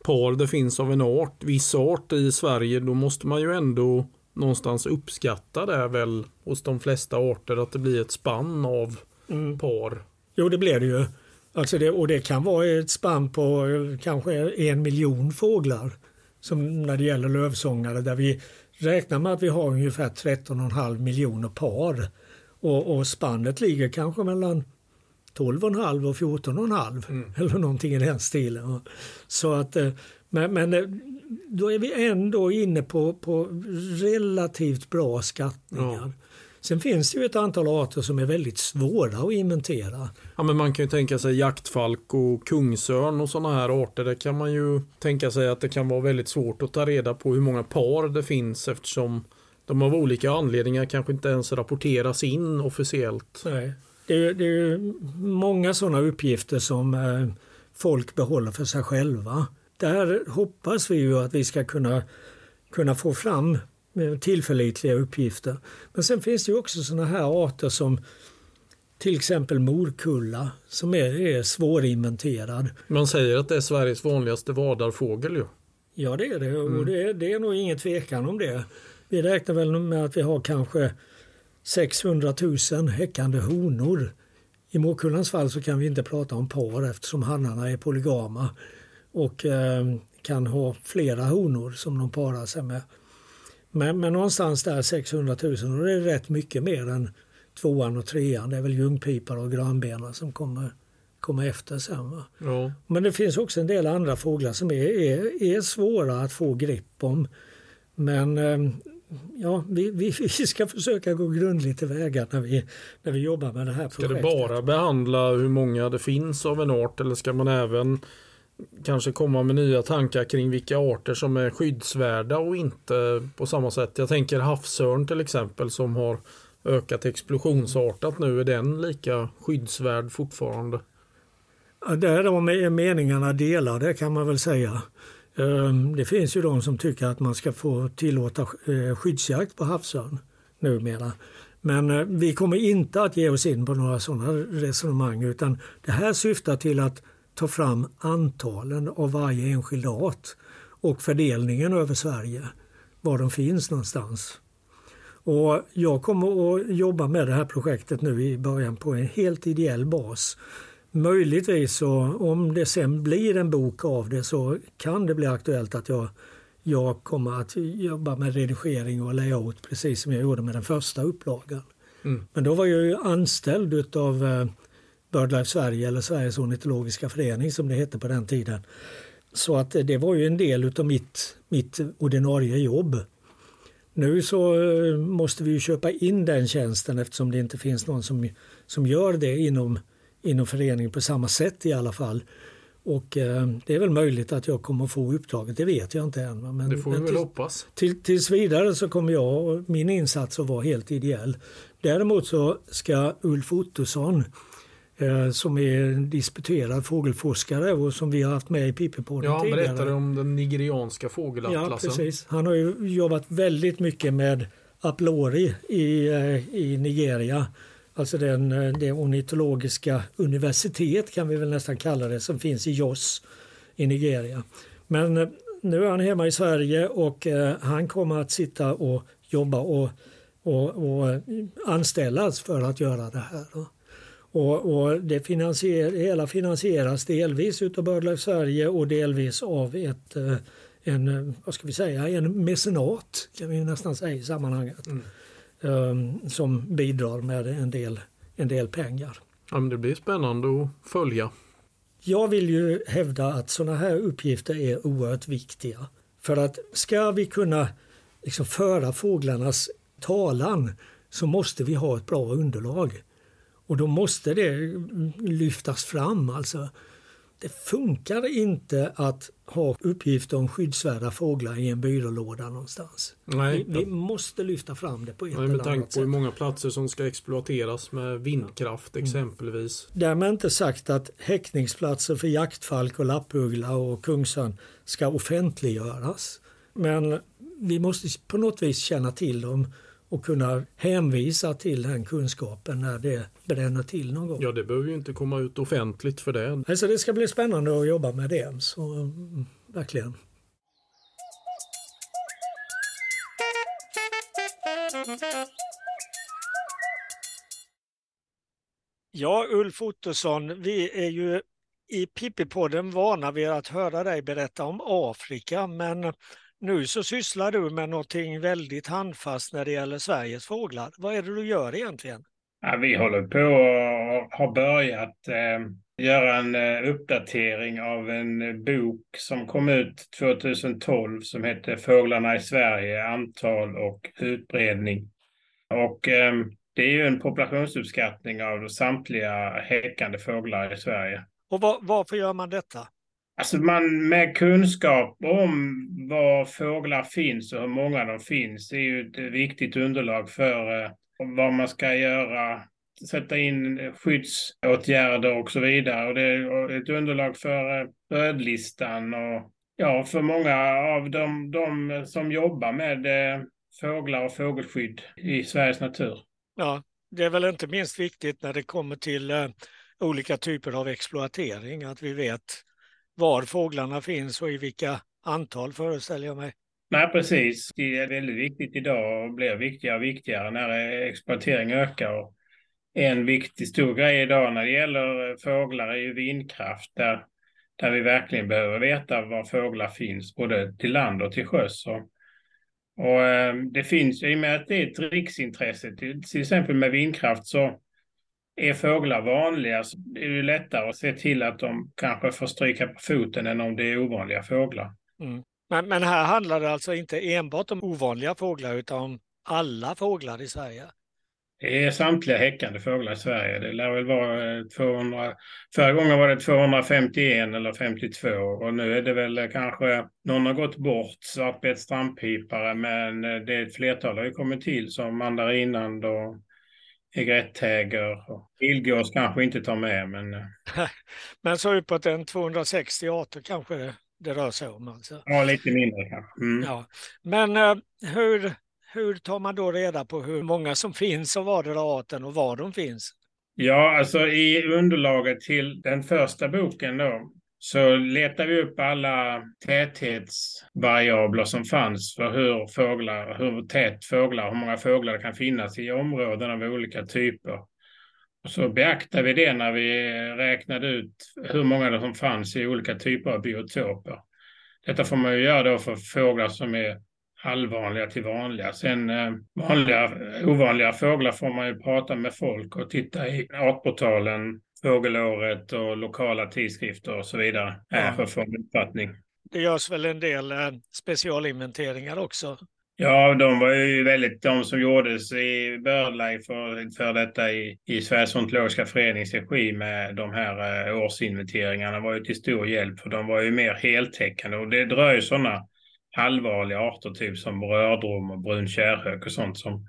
par det finns av en art, viss art i Sverige, då måste man ju ändå någonstans uppskatta det väl hos de flesta arter att det blir ett spann av mm. par. Jo, det blir det ju. Alltså det, och det kan vara ett spann på kanske en miljon fåglar som när det gäller lövsångare där vi räknar med att vi har ungefär 13,5 miljoner par. Och, och spannet ligger kanske mellan 12,5 och 14,5 mm. eller någonting i den stilen. Så att, eh, men, men eh, då är vi ändå inne på, på relativt bra skattningar. Ja. Sen finns det ju ett antal arter som är väldigt svåra att inventera. Ja, men man kan ju tänka sig jaktfalk och kungsörn och sådana här arter. Där kan man ju tänka sig att det kan vara väldigt svårt att ta reda på hur många par det finns eftersom de av olika anledningar kanske inte ens rapporteras in officiellt. Nej. Det är, det är många sådana uppgifter som eh, folk behåller för sig själva. Där hoppas vi ju att vi ska kunna, kunna få fram tillförlitliga uppgifter. Men sen finns det också sådana här arter som till exempel morkulla som är, är svårinventerad. Man säger att det är Sveriges vanligaste vadarfågel ju. Ja det är det och mm. det, det, är nog ingen tvekan om det. Vi räknar väl med att vi har kanske 600 000 häckande honor. I morkullans fall så kan vi inte prata om par eftersom hannarna är polygama och eh, kan ha flera honor som de parar sig med. Men, men någonstans där 600 000 och det är rätt mycket mer än tvåan och trean. Det är väl ljungpipar och grönbena som kommer, kommer efter sen. Ja. Men det finns också en del andra fåglar som är, är, är svåra att få grepp om. Men ehm, ja, vi, vi, [LAUGHS] vi, ska försöka gå grundligt tillväga när vi, när vi jobbar med det här projektet. Ska det bara behandla hur många det finns av en art eller ska man även kanske komma med nya tankar kring vilka arter som är skyddsvärda och inte på samma sätt. Jag tänker havsörn till exempel som har ökat explosionsartat nu. Är den lika skyddsvärd fortfarande? Ja, där är meningarna delade kan man väl säga. Ehm, det finns ju de som tycker att man ska få tillåta eh, skyddsjakt på havsörn numera. Men eh, vi kommer inte att ge oss in på några sådana resonemang utan det här syftar till att ta fram antalen av varje enskild art och fördelningen över Sverige, var de finns någonstans. Och jag kommer att jobba med det här projektet nu i början på en helt ideell bas. Möjligtvis så om det sen blir en bok av det så kan det bli aktuellt att jag, jag kommer att jobba med redigering och layout precis som jag gjorde med den första upplagan. Mm. Men då var jag ju anställd av eh, BirdLife Sverige eller Sveriges ornitologiska förening som det hette på den tiden. Så att det var ju en del av mitt, mitt ordinarie jobb. Nu så eh, måste vi köpa in den tjänsten eftersom det inte finns någon som, som gör det inom, inom föreningen på samma sätt i alla fall. Och eh, det är väl möjligt att jag kommer få uppdraget, det vet jag inte än. Men, det får vi väl till, hoppas. Till, tills vidare så kommer jag, min insats att vara helt ideell. Däremot så ska Ulf Ottosson Eh, som är disputerad fågelforskare och som vi har haft med i Pippi-podden ja, tidigare. Ja, berättade om den nigerianska fågelatlasen. Ja, precis. Han har ju jobbat väldigt mycket med Aplori i, eh, i Nigeria. Alltså den, eh, det ornitologiska universitet kan vi väl nästan kalla det som finns i Jos i Nigeria. Men eh, nu är han hemma i Sverige och eh, han kommer att sitta och jobba och, och, och anställas för att göra det här. Och, och det finansierar, hela finansieras delvis av BirdLife Sverige och delvis av ett, en, vad ska vi säga, en mecenat kan vi nästan säga i sammanhanget. Mm. Um, som bidrar med en del, en del pengar. Ja, men det blir spännande att följa. Jag vill ju hävda att sådana här uppgifter är oerhört viktiga. För att ska vi kunna liksom föra fåglarnas talan så måste vi ha ett bra underlag. Och då måste det lyftas fram. Alltså, det funkar inte att ha uppgifter om skyddsvärda fåglar i en byrålåda någonstans. Nej, vi, vi måste lyfta fram det på ett Nej, eller annat sätt. Med tanke på hur många platser som ska exploateras med vindkraft mm. exempelvis. Därmed inte sagt att häckningsplatser för jaktfalk och lappuggla och kungsörn ska offentliggöras. Men vi måste på något vis känna till dem och kunna hänvisa till den kunskapen när det bränner till någon gång. Ja, det behöver ju inte komma ut offentligt för det. Alltså det ska bli spännande att jobba med det. Så, mm, verkligen. Ja, Ulf Ottosson, vi är ju i Pippi-podden vana vid att höra dig berätta om Afrika, men nu så sysslar du med någonting väldigt handfast när det gäller Sveriges fåglar. Vad är det du gör egentligen? Ja, vi håller på och har börjat eh, göra en eh, uppdatering av en bok som kom ut 2012 som heter Fåglarna i Sverige, antal och utbredning. Och eh, det är ju en populationsuppskattning av samtliga häckande fåglar i Sverige. Och var, varför gör man detta? Alltså man med kunskap om var fåglar finns och hur många de finns är ju ett viktigt underlag för eh, vad man ska göra, sätta in skyddsåtgärder och så vidare. Och det är ett underlag för eh, rödlistan och ja, för många av de, de som jobbar med eh, fåglar och fågelskydd i Sveriges natur. Ja, det är väl inte minst viktigt när det kommer till eh, olika typer av exploatering, att vi vet var fåglarna finns och i vilka antal föreställer jag mig. Nej, precis. Det är väldigt viktigt idag och blir viktigare och viktigare när exploatering ökar. En viktig stor grej idag när det gäller fåglar är ju vindkraft där, där vi verkligen behöver veta var fåglar finns både till land och till sjöss. Och, och eh, det finns, i och med att det är ett riksintresse, till, till exempel med vindkraft så är fåglar vanliga så är det lättare att se till att de kanske får stryka på foten än om det är ovanliga fåglar. Mm. Men, men här handlar det alltså inte enbart om ovanliga fåglar utan om alla fåglar i Sverige? Det är samtliga häckande fåglar i Sverige. Det lär väl vara 200. Eh, Förra gången var det 251 eller 52 och nu är det väl kanske någon har gått bort, svartbett strandpipare, men eh, det är ett flertal har ju kommit till som mandarinand och Egretthäger kanske inte tar med. Men, eh. [LAUGHS] men så uppåt en 260 arter kanske det, rör sig om? Alltså. Ja, lite mindre kanske. Mm. Ja. Men uh, hur, hur tar man då reda på hur många som finns av vardera arten och var de finns? Ja, alltså i underlaget till den första boken då så letar vi upp alla täthetsvariabler som fanns för hur fåglar, hur tät fåglar, hur många fåglar det kan finnas i områden av olika typer. Så beaktar vi det när vi räknade ut hur många det som fanns i olika typer av biotoper. Detta får man ju göra då för fåglar som är halvvanliga till vanliga. Sen eh, vanliga, ovanliga fåglar får man ju prata med folk och titta i artportalen Fågelåret och lokala tidskrifter och så vidare ja. för att få en uppfattning. Det görs väl en del eh, specialinventeringar också? Ja, de var ju väldigt, de som gjordes i BirdLife för, för detta i, i Sveriges ontologiska förenings regi med de här eh, årsinventeringarna var ju till stor hjälp för de var ju mer heltäckande och det dröjer sådana allvarliga arter typ som rördrom och brun kärrhök och sånt som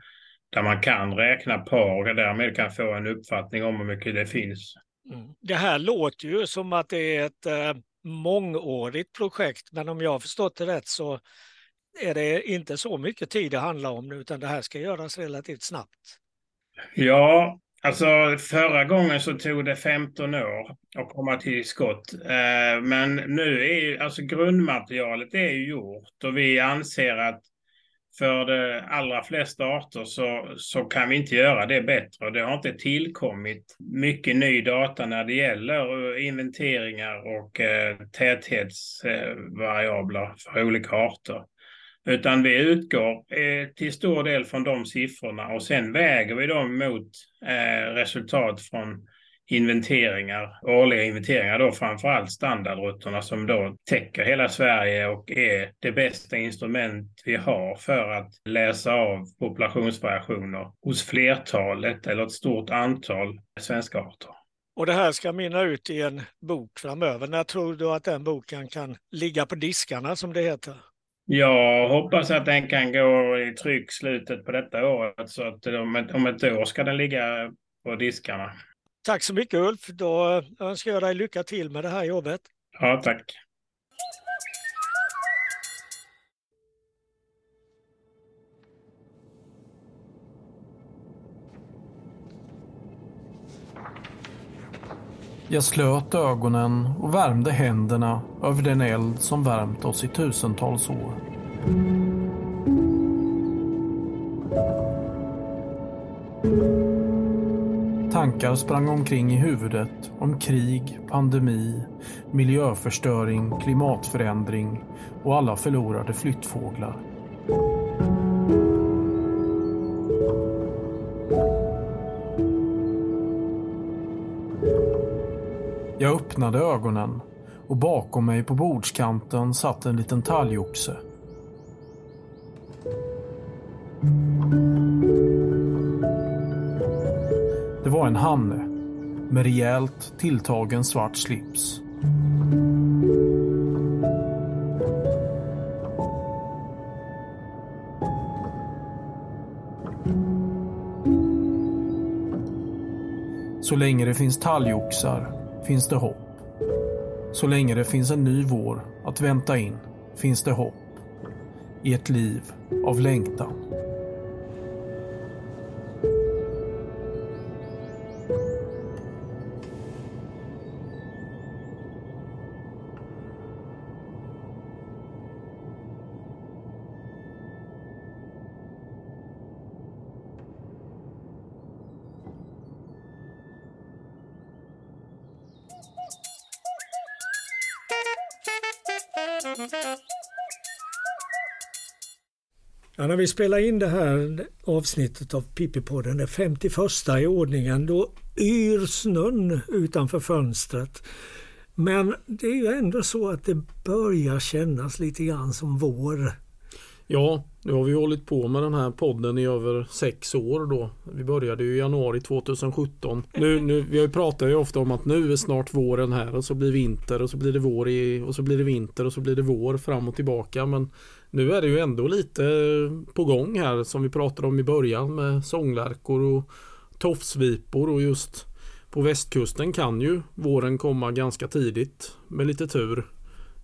där man kan räkna par och därmed kan få en uppfattning om hur mycket det finns. Mm. Det här låter ju som att det är ett eh, mångårigt projekt, men om jag har förstått det rätt så är det inte så mycket tid det handlar om nu, utan det här ska göras relativt snabbt. Ja, alltså förra gången så tog det 15 år att komma till skott. Eh, men nu är ju, alltså grundmaterialet är ju gjort och vi anser att för de allra flesta arter så, så kan vi inte göra det bättre. Det har inte tillkommit mycket ny data när det gäller eh, inventeringar och eh, täthetsvariabler eh, för olika arter. Utan vi utgår eh, till stor del från de siffrorna och sen väger vi dem mot eh, resultat från inventeringar, årliga inventeringar då framförallt standardrutterna som då täcker hela Sverige och är det bästa instrument vi har för att läsa av populationsvariationer hos flertalet eller ett stort antal svenska arter. Och det här ska mynna ut i en bok framöver. När tror du att den boken kan ligga på diskarna som det heter? Jag hoppas att den kan gå i tryck slutet på detta året så att om ett, om ett år ska den ligga på diskarna. Tack så mycket Ulf. Då önskar jag dig lycka till med det här jobbet. Ja, tack. Jag slöt ögonen och värmde händerna över den eld som värmt oss i tusentals år. Tankar sprang omkring i huvudet om krig, pandemi, miljöförstöring, klimatförändring och alla förlorade flyttfåglar. Jag öppnade ögonen och bakom mig på bordskanten satt en liten talgoxe. Det var en hanne med rejält tilltagen svart slips. Så länge det finns talgoxar finns det hopp. Så länge det finns en ny vår att vänta in finns det hopp. I ett liv av längtan. Vi spelar in det här avsnittet av Pippipodden, det 51 i ordningen, då yr snön utanför fönstret. Men det är ju ändå så att det börjar kännas lite grann som vår. Ja, nu har vi hållit på med den här podden i över sex år då. Vi började ju i januari 2017. Nu, nu, vi pratar ju ofta om att nu är snart våren här och så blir vinter och så blir det vår i, och så blir det vinter och så blir det vår fram och tillbaka. Men nu är det ju ändå lite på gång här som vi pratade om i början med sånglärkor och tofsvipor och just på västkusten kan ju våren komma ganska tidigt med lite tur.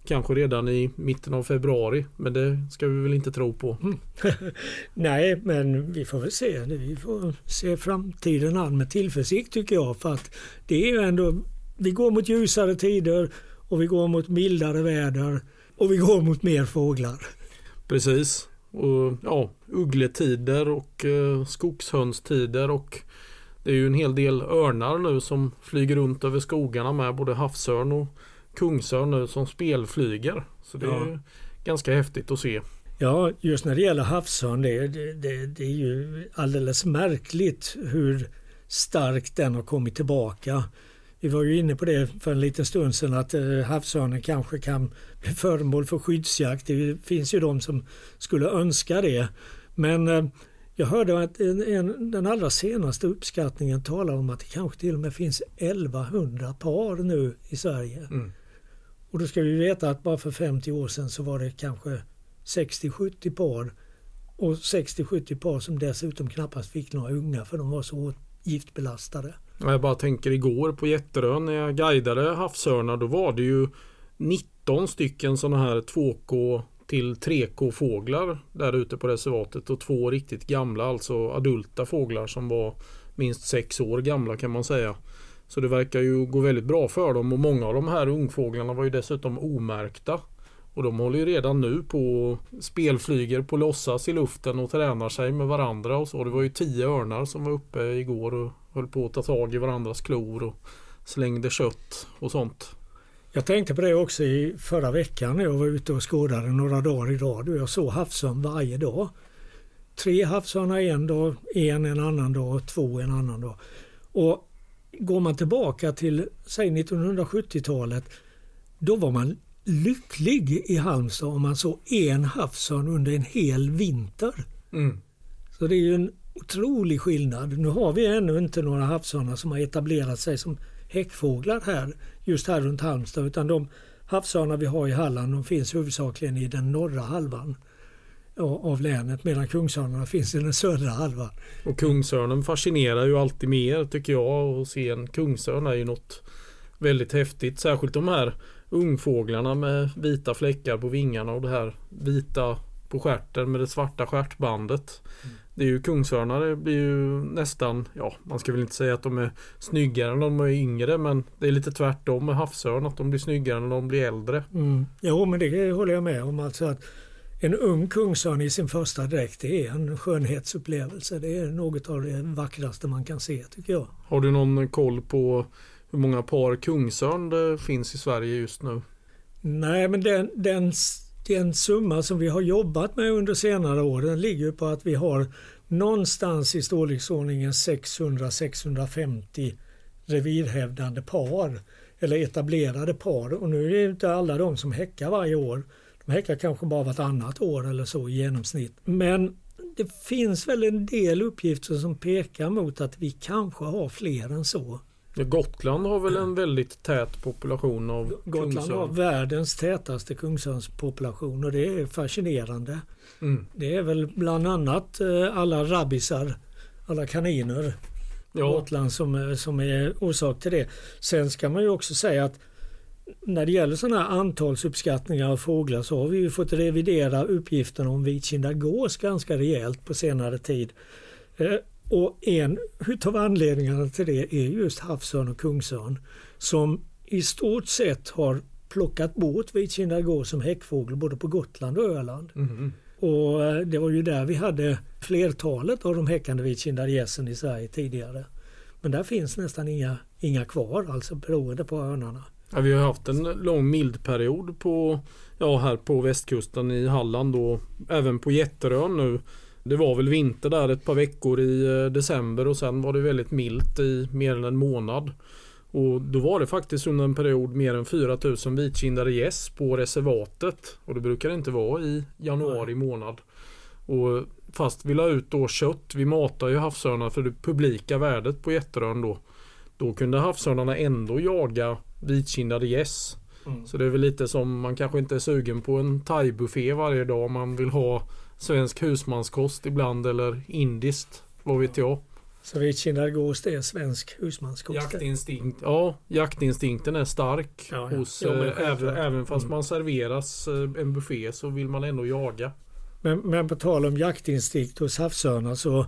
Kanske redan i mitten av februari men det ska vi väl inte tro på. Mm. [LAUGHS] Nej men vi får väl se. Vi får se framtiden an med tillförsikt tycker jag för att det är ju ändå vi går mot ljusare tider och vi går mot mildare väder och vi går mot mer fåglar. Precis. Och, ja, uggletider och eh, skogshönstider och det är ju en hel del örnar nu som flyger runt över skogarna med både havsörn och kungsörn nu som spelflyger. Så det ja. är ganska häftigt att se. Ja, just när det gäller havsörn, det, det, det, det, är ju alldeles märkligt hur starkt den har kommit tillbaka. Vi var ju inne på det för en liten stund sedan att eh, havsörnen kanske kan bli föremål för skyddsjakt. Det finns ju de som skulle önska det. Men eh, jag hörde att en, en, den allra senaste uppskattningen talar om att det kanske till och med finns 1100 par nu i Sverige. Mm. Och då ska vi veta att bara för 50 år sedan så var det kanske 60-70 par. Och 60-70 par som dessutom knappast fick några unga för de var så giftbelastade. Jag bara tänker igår på Jätterön när jag guidade havsörnar då var det ju 19 stycken sådana här 2K till 3K fåglar där ute på reservatet och två riktigt gamla, alltså adulta fåglar som var minst sex år gamla kan man säga. Så det verkar ju gå väldigt bra för dem och många av de här ungfåglarna var ju dessutom omärkta. Och de håller ju redan nu på spelflyger på låtsas i luften och tränar sig med varandra och så. Det var ju tio örnar som var uppe igår och höll på att ta tag i varandras klor och slängde kött och sånt. Jag tänkte på det också i förra veckan när jag var ute och skådade några dagar i rad och jag såg havsörn varje dag. Tre havsörnar en dag, en en annan dag, och två en annan dag. Och går man tillbaka till säg 1970-talet då var man lycklig i Halmstad om man såg en havsörn under en hel vinter. Mm. Så det är ju en otrolig skillnad. Nu har vi ännu inte några havsörnar som har etablerat sig som häckfåglar här, just här runt Halmstad, utan de havsörnar vi har i Halland de finns huvudsakligen i den norra halvan av länet medan kungsörnarna finns i den södra halvan. Och kungsörnen fascinerar ju alltid mer tycker jag. Att se en kungsörn är ju något väldigt häftigt. Särskilt de här ungfåglarna med vita fläckar på vingarna och det här vita på stjärten med det svarta stjärtbandet. Mm. Det är ju kungsörnar, det blir ju nästan, ja man ska väl inte säga att de är snyggare när de är yngre men det är lite tvärtom med havsörn att de blir snyggare när de blir äldre. Mm. Jo men det håller jag med om alltså att en ung kungsörn i sin första dräkt det är en skönhetsupplevelse. Det är något av det vackraste man kan se tycker jag. Har du någon koll på hur många par kungsörn det finns i Sverige just nu? Nej men den, den den summa som vi har jobbat med under senare år den ligger på att vi har någonstans i storleksordningen 600-650 revirhävdande par eller etablerade par och nu är det inte alla de som häckar varje år. De häckar kanske bara vartannat år eller så i genomsnitt. Men det finns väl en del uppgifter som pekar mot att vi kanske har fler än så. Gotland har väl en väldigt tät population av Gotland kungsörn. har världens tätaste kungsörnspopulation och det är fascinerande. Mm. Det är väl bland annat eh, alla rabbisar, alla kaniner Ja. Gotland som, som är orsak till det. Sen ska man ju också säga att när det gäller sådana här antalsuppskattningar av fåglar så har vi fått revidera uppgifterna om vitkindad gås ganska rejält på senare tid. Eh, och en utav anledningarna till det är just havsörn och kungsörn som i stort sett har plockat bort vitkindad gås som häckfågel både på Gotland och Öland. Mm. Och eh, det var ju där vi hade flertalet av de häckande vitkindade gässen i Sverige tidigare. Men där finns nästan inga, inga kvar, alltså beroende på örnarna. Ja, vi har haft en lång mildperiod på, ja, här på västkusten i Halland och även på Jätterön nu. Det var väl vinter där ett par veckor i eh, december och sen var det väldigt milt i mer än en månad. Och då var det faktiskt under en period mer än 4000 vitkindade gäss på reservatet. Och det brukar det inte vara i januari månad. Och fast vi la ut då kött, vi matar ju havsörnar för det publika värdet på Jätterön då. Då kunde havsörnarna ändå jaga vitkindade gäss. Mm. Så det är väl lite som man kanske inte är sugen på en thaibuffé varje dag. Man vill ha svensk husmanskost ibland eller indiskt. Vad vet jag. Så vitkindad gås är svensk husmanskost. Jaktinstinkt. Ja, jaktinstinkten är stark. Ja, ja. Hos, Ja, eh, även, även fast Mm. man serveras eh, en buffé så vill man ändå jaga. Men, men på tal om jaktinstinkt hos havsörnar så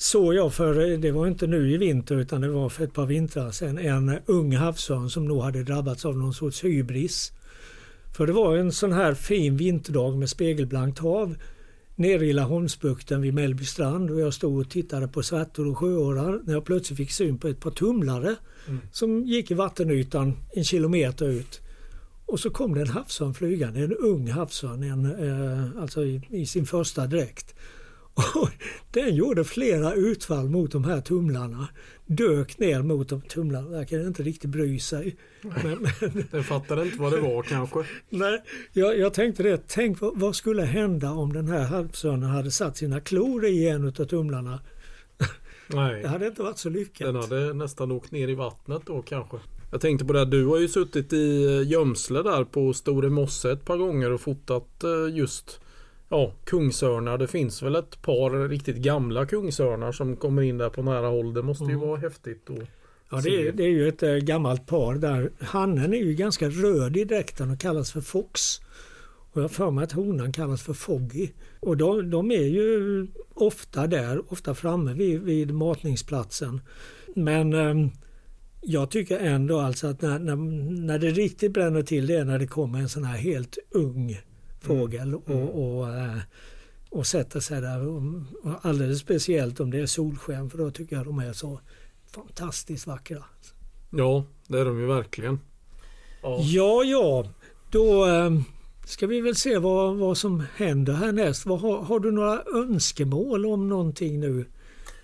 såg jag för, det var inte nu i vinter utan det var för ett par vintrar sedan, en ung havsörn som nog hade drabbats av någon sorts hybris. För det var en sån här fin vinterdag med spegelblankt hav nere i Laholmsbukten vid Mellby strand och jag stod och tittade på svärtor och sjöorrar när jag plötsligt fick syn på ett par tumlare Mm. som gick i vattenytan en kilometer ut. Och så kom det en havsörn flygande, en ung havsörn, en, eh, alltså i, i sin första dräkt. Och den gjorde flera utfall mot de här tumlarna. Dök ner mot de tumlarna, verkade inte riktigt bry sig. Men, men, [LAUGHS] Den fattade inte vad det var kanske. nej, jag, jag tänkte det, tänk vad, vad skulle hända om den här havsörnen hade satt sina klor i en av tumlarna. Nej. Det hade inte varit så lyckat. Den hade nästan åkt ner i vattnet då kanske. Jag tänkte på det, här, du har ju suttit i eh, gömsle där på Store Mosse ett par gånger och fotat eh, just ja, kungsörnar. Det finns väl ett par riktigt gamla kungsörnar som kommer in där på nära håll. Det måste ju Mm. vara häftigt. Och Ja, det är, det är ju ett eh, gammalt par där. Hannen är ju ganska röd i dräkten och kallas för Fox. Och jag har för mig att honan kallas för Foggy. Och de, de är ju ofta där, ofta framme vid, vid matningsplatsen. Men ehm, jag tycker ändå alltså att när, när, när det riktigt bränner till det är när det kommer en sån här helt ung fågel och, och, eh, och sätter sig där. Och, alldeles speciellt om det är solsken för då tycker jag de är så fantastiskt vackra. ja, det är de ju verkligen. Ja. Ja, ja, då eh, ska vi väl se vad, vad som händer härnäst. Vad, har, har du några önskemål om någonting nu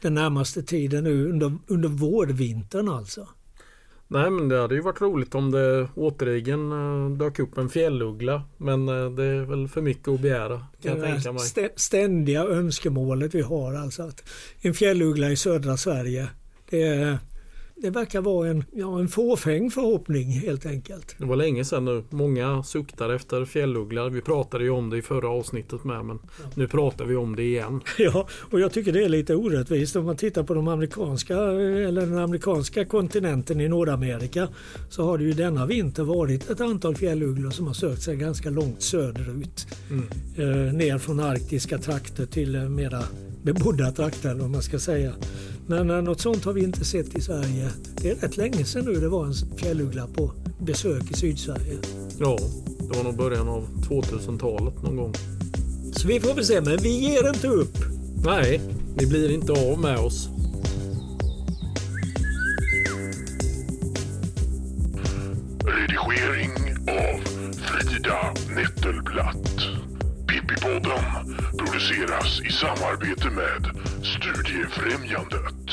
den närmaste tiden nu under, under vårvintern alltså. Nej men det hade ju varit roligt om det återigen uh, dök upp en fjälluggla. Men uh, det är väl för mycket att begära. Kan jag tänka mig. St ständiga önskemålet vi har alltså att en fjälluggla i södra Sverige. Det är det verkar vara en, ja, en fåfäng förhoppning helt enkelt. Det var länge sedan nu. Många suktar efter fjällugglor. Vi pratade ju om det i förra avsnittet med men ja. nu pratar vi om det igen. [LAUGHS] Ja, och jag tycker det är lite orättvist om man tittar på de amerikanska eller den amerikanska kontinenten i Nordamerika så har det ju denna vinter varit ett antal fjällugglor som har sökt sig ganska långt söderut. Mm. Eh, ner från arktiska trakter till eh, mera bebodda trakter om man ska säga. Men eh, något sånt har vi inte sett i Sverige. Det är rätt länge sedan nu det var en fjälluggla på besök i Sydsverige. Ja, det var nog början av 2000-talet någon gång. Så vi får väl se, men vi ger inte upp. Nej, ni blir inte av med oss. Redigering av Frida Nettelblatt. Pippi-podden produceras i samarbete med Studiefrämjandet.